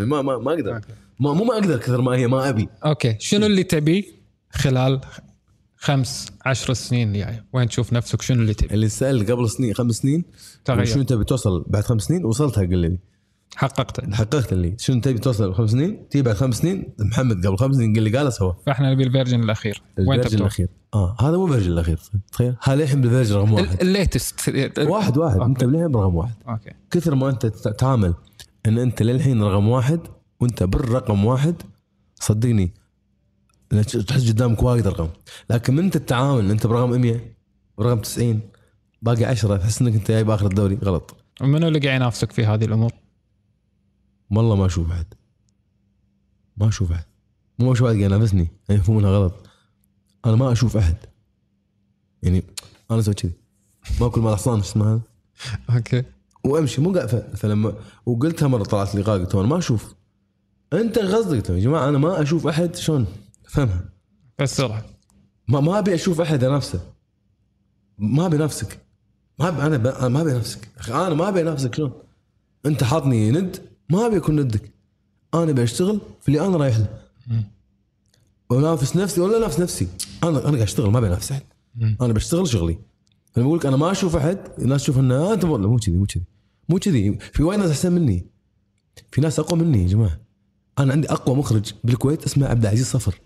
ما ما ما أقدر. ما مو ما أقدر كثر ما هي ما أبي. أوكي شنو اللي تبيه خلال خمس عشر سنين الجايه وين تشوف نفسك شنو اللي تبي؟ اللي سأل قبل سنين خمس سنين تغير. شنو تبي توصل بعد خمس سنين؟ وصلتها قل لي. حققته حققت اللي. شنو تبي توصل خمس سنين؟ تجي بعد خمس سنين محمد قبل خمس سنين قال لي قال سوى فاحنا نبي ال version الأخير. وين ال version الأخير. آه هذا مو ال version الأخير. تخيل. هذا للحين بال version رقم واحد. ال latest واحد واحد. أوكي. أنت بالحين برقم واحد. أوكي. كثر ما أنت تتعامل إن أنت للحين رقم واحد وأنت بالرقم واحد صدقني تحس قدامك وايد أرقام. لكن من أنت التعامل أنت برقم 100 برقم 90 باقي 10 تحس إنك أنت جاي بآخر الدوري. غلط. ومنو اللي قاعد ينافسك في هذه الأمور؟ والله ما أشوف أحد. ما أشوف أحد. مو أشوف أحد قاعد ينافسني. يعني يفهمونها غلط. أنا ما أشوف أحد. يعني أنا أسوي كذي. ما أكل مال حصان إيش اسمه هذا؟ أوكي. وأمشي مو قاعد فلما وقلتها مرة طلعت لي قال قلت أنا ما أشوف. أنت قصدك يا جماعة أنا ما أشوف أحد. شلون؟ فهمها. فسرها ما ما أبي أشوف أحد انافسه ما أبي نفسك. ما ابي أنا ب... ما أبي نفسك. أخي أنا ما أبي نفسك شلون؟ أنت حاطني ند ما أبي اكون ندك. أنا بشتغل في اللي أنا رايح له. ونافس نفسي ولا نافس نفسي؟ أنا أنا قاعد أشتغل ما أبي أنافس أحد. أنا بشتغل شغلي. لما أقول لك أنا ما أشوف أحد الناس تشوف إنه أنت مو كذي مو كذي. مو كذي. في وايد ناس أحسن مني. في ناس أقوى مني يا جماعة. أنا عندي أقوى مخرج بالكويت اسمه عبد العزيز صفر.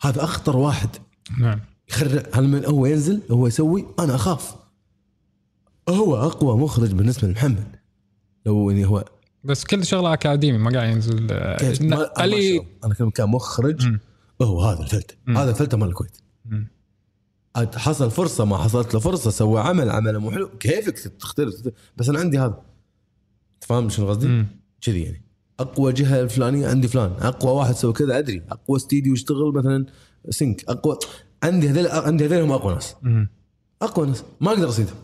هذا أخطر واحد. نعم. يخرع لما هو ينزل؟ هو يسوي؟ أنا أخاف. هو أقوى مخرج بالنسبة لمحمد. لو يعني هو. بس كل شغلة أكاديمي ما قاعد ينزل. علي. أنا كلمة كان مخرج مم. هو هذا الفلتة مم. هذا الفلتة مال الكويت. حصل فرصة ما حصلت له فرصة سوى عمل عمل مو حلو. كيفك تختلف؟ بس أنا عندي هذا. تفهم شنو قصدي؟ كذي يعني. أقوى جهة الفلانية عندي فلان. أقوى واحد سوى كذا أدري. أقوى استديو يشتغل مثلا سينك. أقوى عندي هذول عندي هذول هم أقوى ناس. أقوى ناس. ما أقدر اصيدهم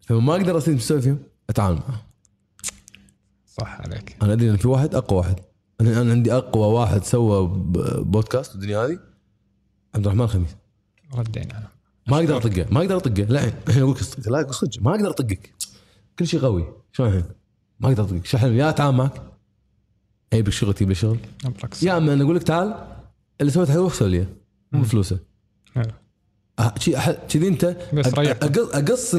فما ما أقدر اصيد أسوي فيهم؟ أتعامل معهم. صح عليك. أنا أدري إن في واحد أقوى واحد. أنا أنا عندي أقوى واحد سوى بودكاست الدنيا هذه عبد الرحمن خميس. ردينا أنا. ما أقدر أطقه ما أقدر أطقه. لا الحين أقول لك لا صدق. ما أقدر أطقك. كل شيء قوي. شلون الحين؟ ما أقدر أطقك. شو يا أتعامل معك. أجيب لك شغل تجيب لي شغل بالعكس يا اما أنا أقول لك تعال اللي سويت حلو سوي لي مو بفلوسه حلو. أه، كذي أنت بس أق- ريحت. اقص.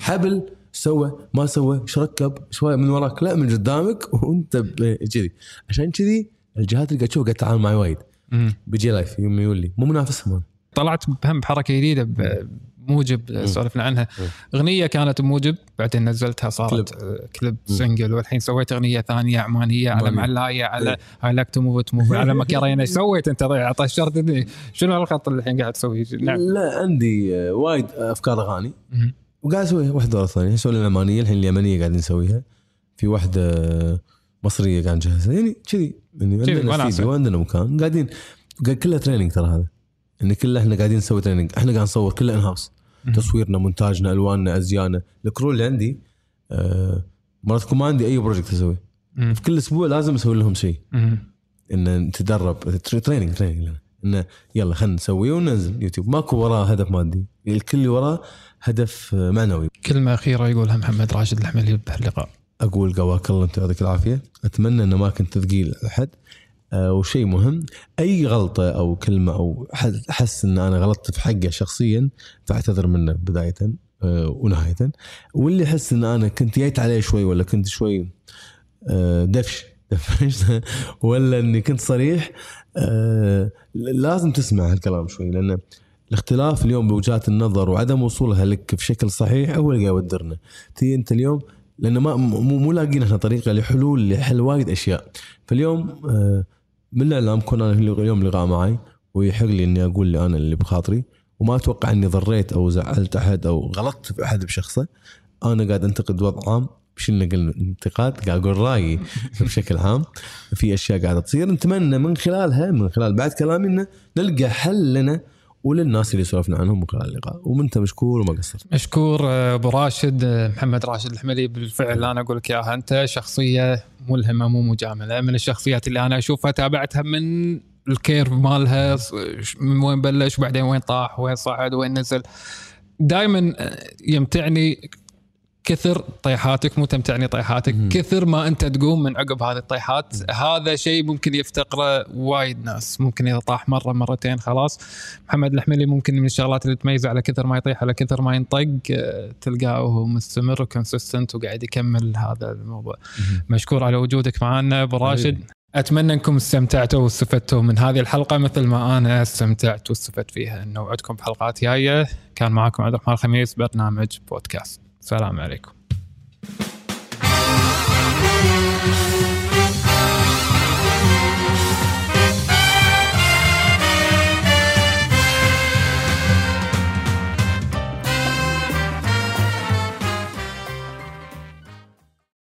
حبل سوى ما سوى إيش ركب شوية من وراك لا من قدامك وأنت ب- كذي عشان كذي الجهات اللي قاعد تشوف قاعد تتعامل معي وايد. بيجي live يوم يقول لي مو منافسهم أنا. طلعت بهم بحركة جديدة بموجب سولفنا عنها. أغنية كانت بموجب بعدين نزلتها صارت آه، كليب single والحين سويت أغنية ثانية عمانية على. معلاية على I like to move move على Macarena إيش سويت أنت؟ طشرتني شنو الخط اللي الحين قاعد تسويه؟ نعم. لا عندي آه، وايد أفكار أغاني. وقاعد أسوي واحدة ورا الثانية أسوي العمانيه الحين اليمنية قاعدين نسويها. في واحدة مصرية قاعد نجهزها. يعني كذي. يعني عندنا. استديو وعندنا مكان. قاعدين قاعد كلها training ترى هذا. يعني كله إحنا قاعدين نسوي training إحنا قاعد نصور كله in-house تصويرنا مونتاجنا ألواننا ازيانا ال crew اللي عندي آه مرات ما عندي أي project أسويه. مم. في كل أسبوع لازم أسوي لهم شيء. ان نتدرب. train- training training لنا إنه يلا خلينا نسويه وننزل يوتيوب. ماكو وراه هدف مادي. الكل وراه هدف آه، معنوي. كلمة أخيرة يقولها محمد راشد الحملي بهاللقاء. أقول قواك الله انت يعطيك العافية. أتمنى إنه ما كنت ثقيل على أحد. وشيء مهم. أي غلطة أو كلمة أو احس إن أنا غلطت في حقه شخصيا فاعتذر منه بداية آه، ونهاية. واللي يحس إن أنا كنت جيت عليه شوي ولا كنت شوي آه، دفش دفشت ولا إني كنت صريح آه، لازم تسمع هالكلام شوي لأن الاختلاف اليوم بوجهات النظر وعدم وصولها لك بشكل صحيح هو اللي قاعد يودرنا. تي أنت اليوم لأن ما مو لاقيين إحنا طريقة لحلول لحل وايد أشياء. فاليوم من الأعلام كون أنا اليوم لقاء معي ويحق لي إني أقول اللي أنا اللي بخاطري وما أتوقع إني ضريت أو زعلت أحد أو غلطت في أحد بشخصه. أنا قاعد أنتقد وضع عام مش نقل انتقاد؟ قاعد أقول رأيي بشكل عام. في أشياء قاعدة تصير. نتمنى من خلالها من خلال بعد كلامي انه نلقى حل لنا وللناس اللي سولفنا عنهم من خلال اللقاء. وانت مشكور وما قصرت. مشكور آه، أبو راشد آه، محمد راشد الحملي بالفعل أنا أقول لك إياها أنت شخصية ملهمة مو مجاملة. من الشخصيات اللي أنا أشوفها تابعتها من ال curve مالها من وين بلش وبعدين وين طاح وين صعد وين نزل. دائما يمتعني كثر طيحاتك مو تمتعني طيحاتك مم. كثر ما أنت تقوم من عقب هذه الطيحات. هذا شيء ممكن يفتقره وايد ناس. ممكن إذا طاح مرة مرتين خلاص. محمد الحملي ممكن من الشغلات اللي تميزه على كثر ما يطيح على كثر ما ينطق آه، تلقاه وهو مستمر و consistent وقاعد يكمل هذا الموضوع. مشكور على وجودك معنا أبو راشد. أتمنى أنكم استمتعتوا واستفدتوا من هذه الحلقة. مثل ما أنا استمتعت واستفدت فيها نوعدكم بحلقات جاية. كان معكم عبد الرحمن الخميس برنامج بودكاست. Selam alaikum.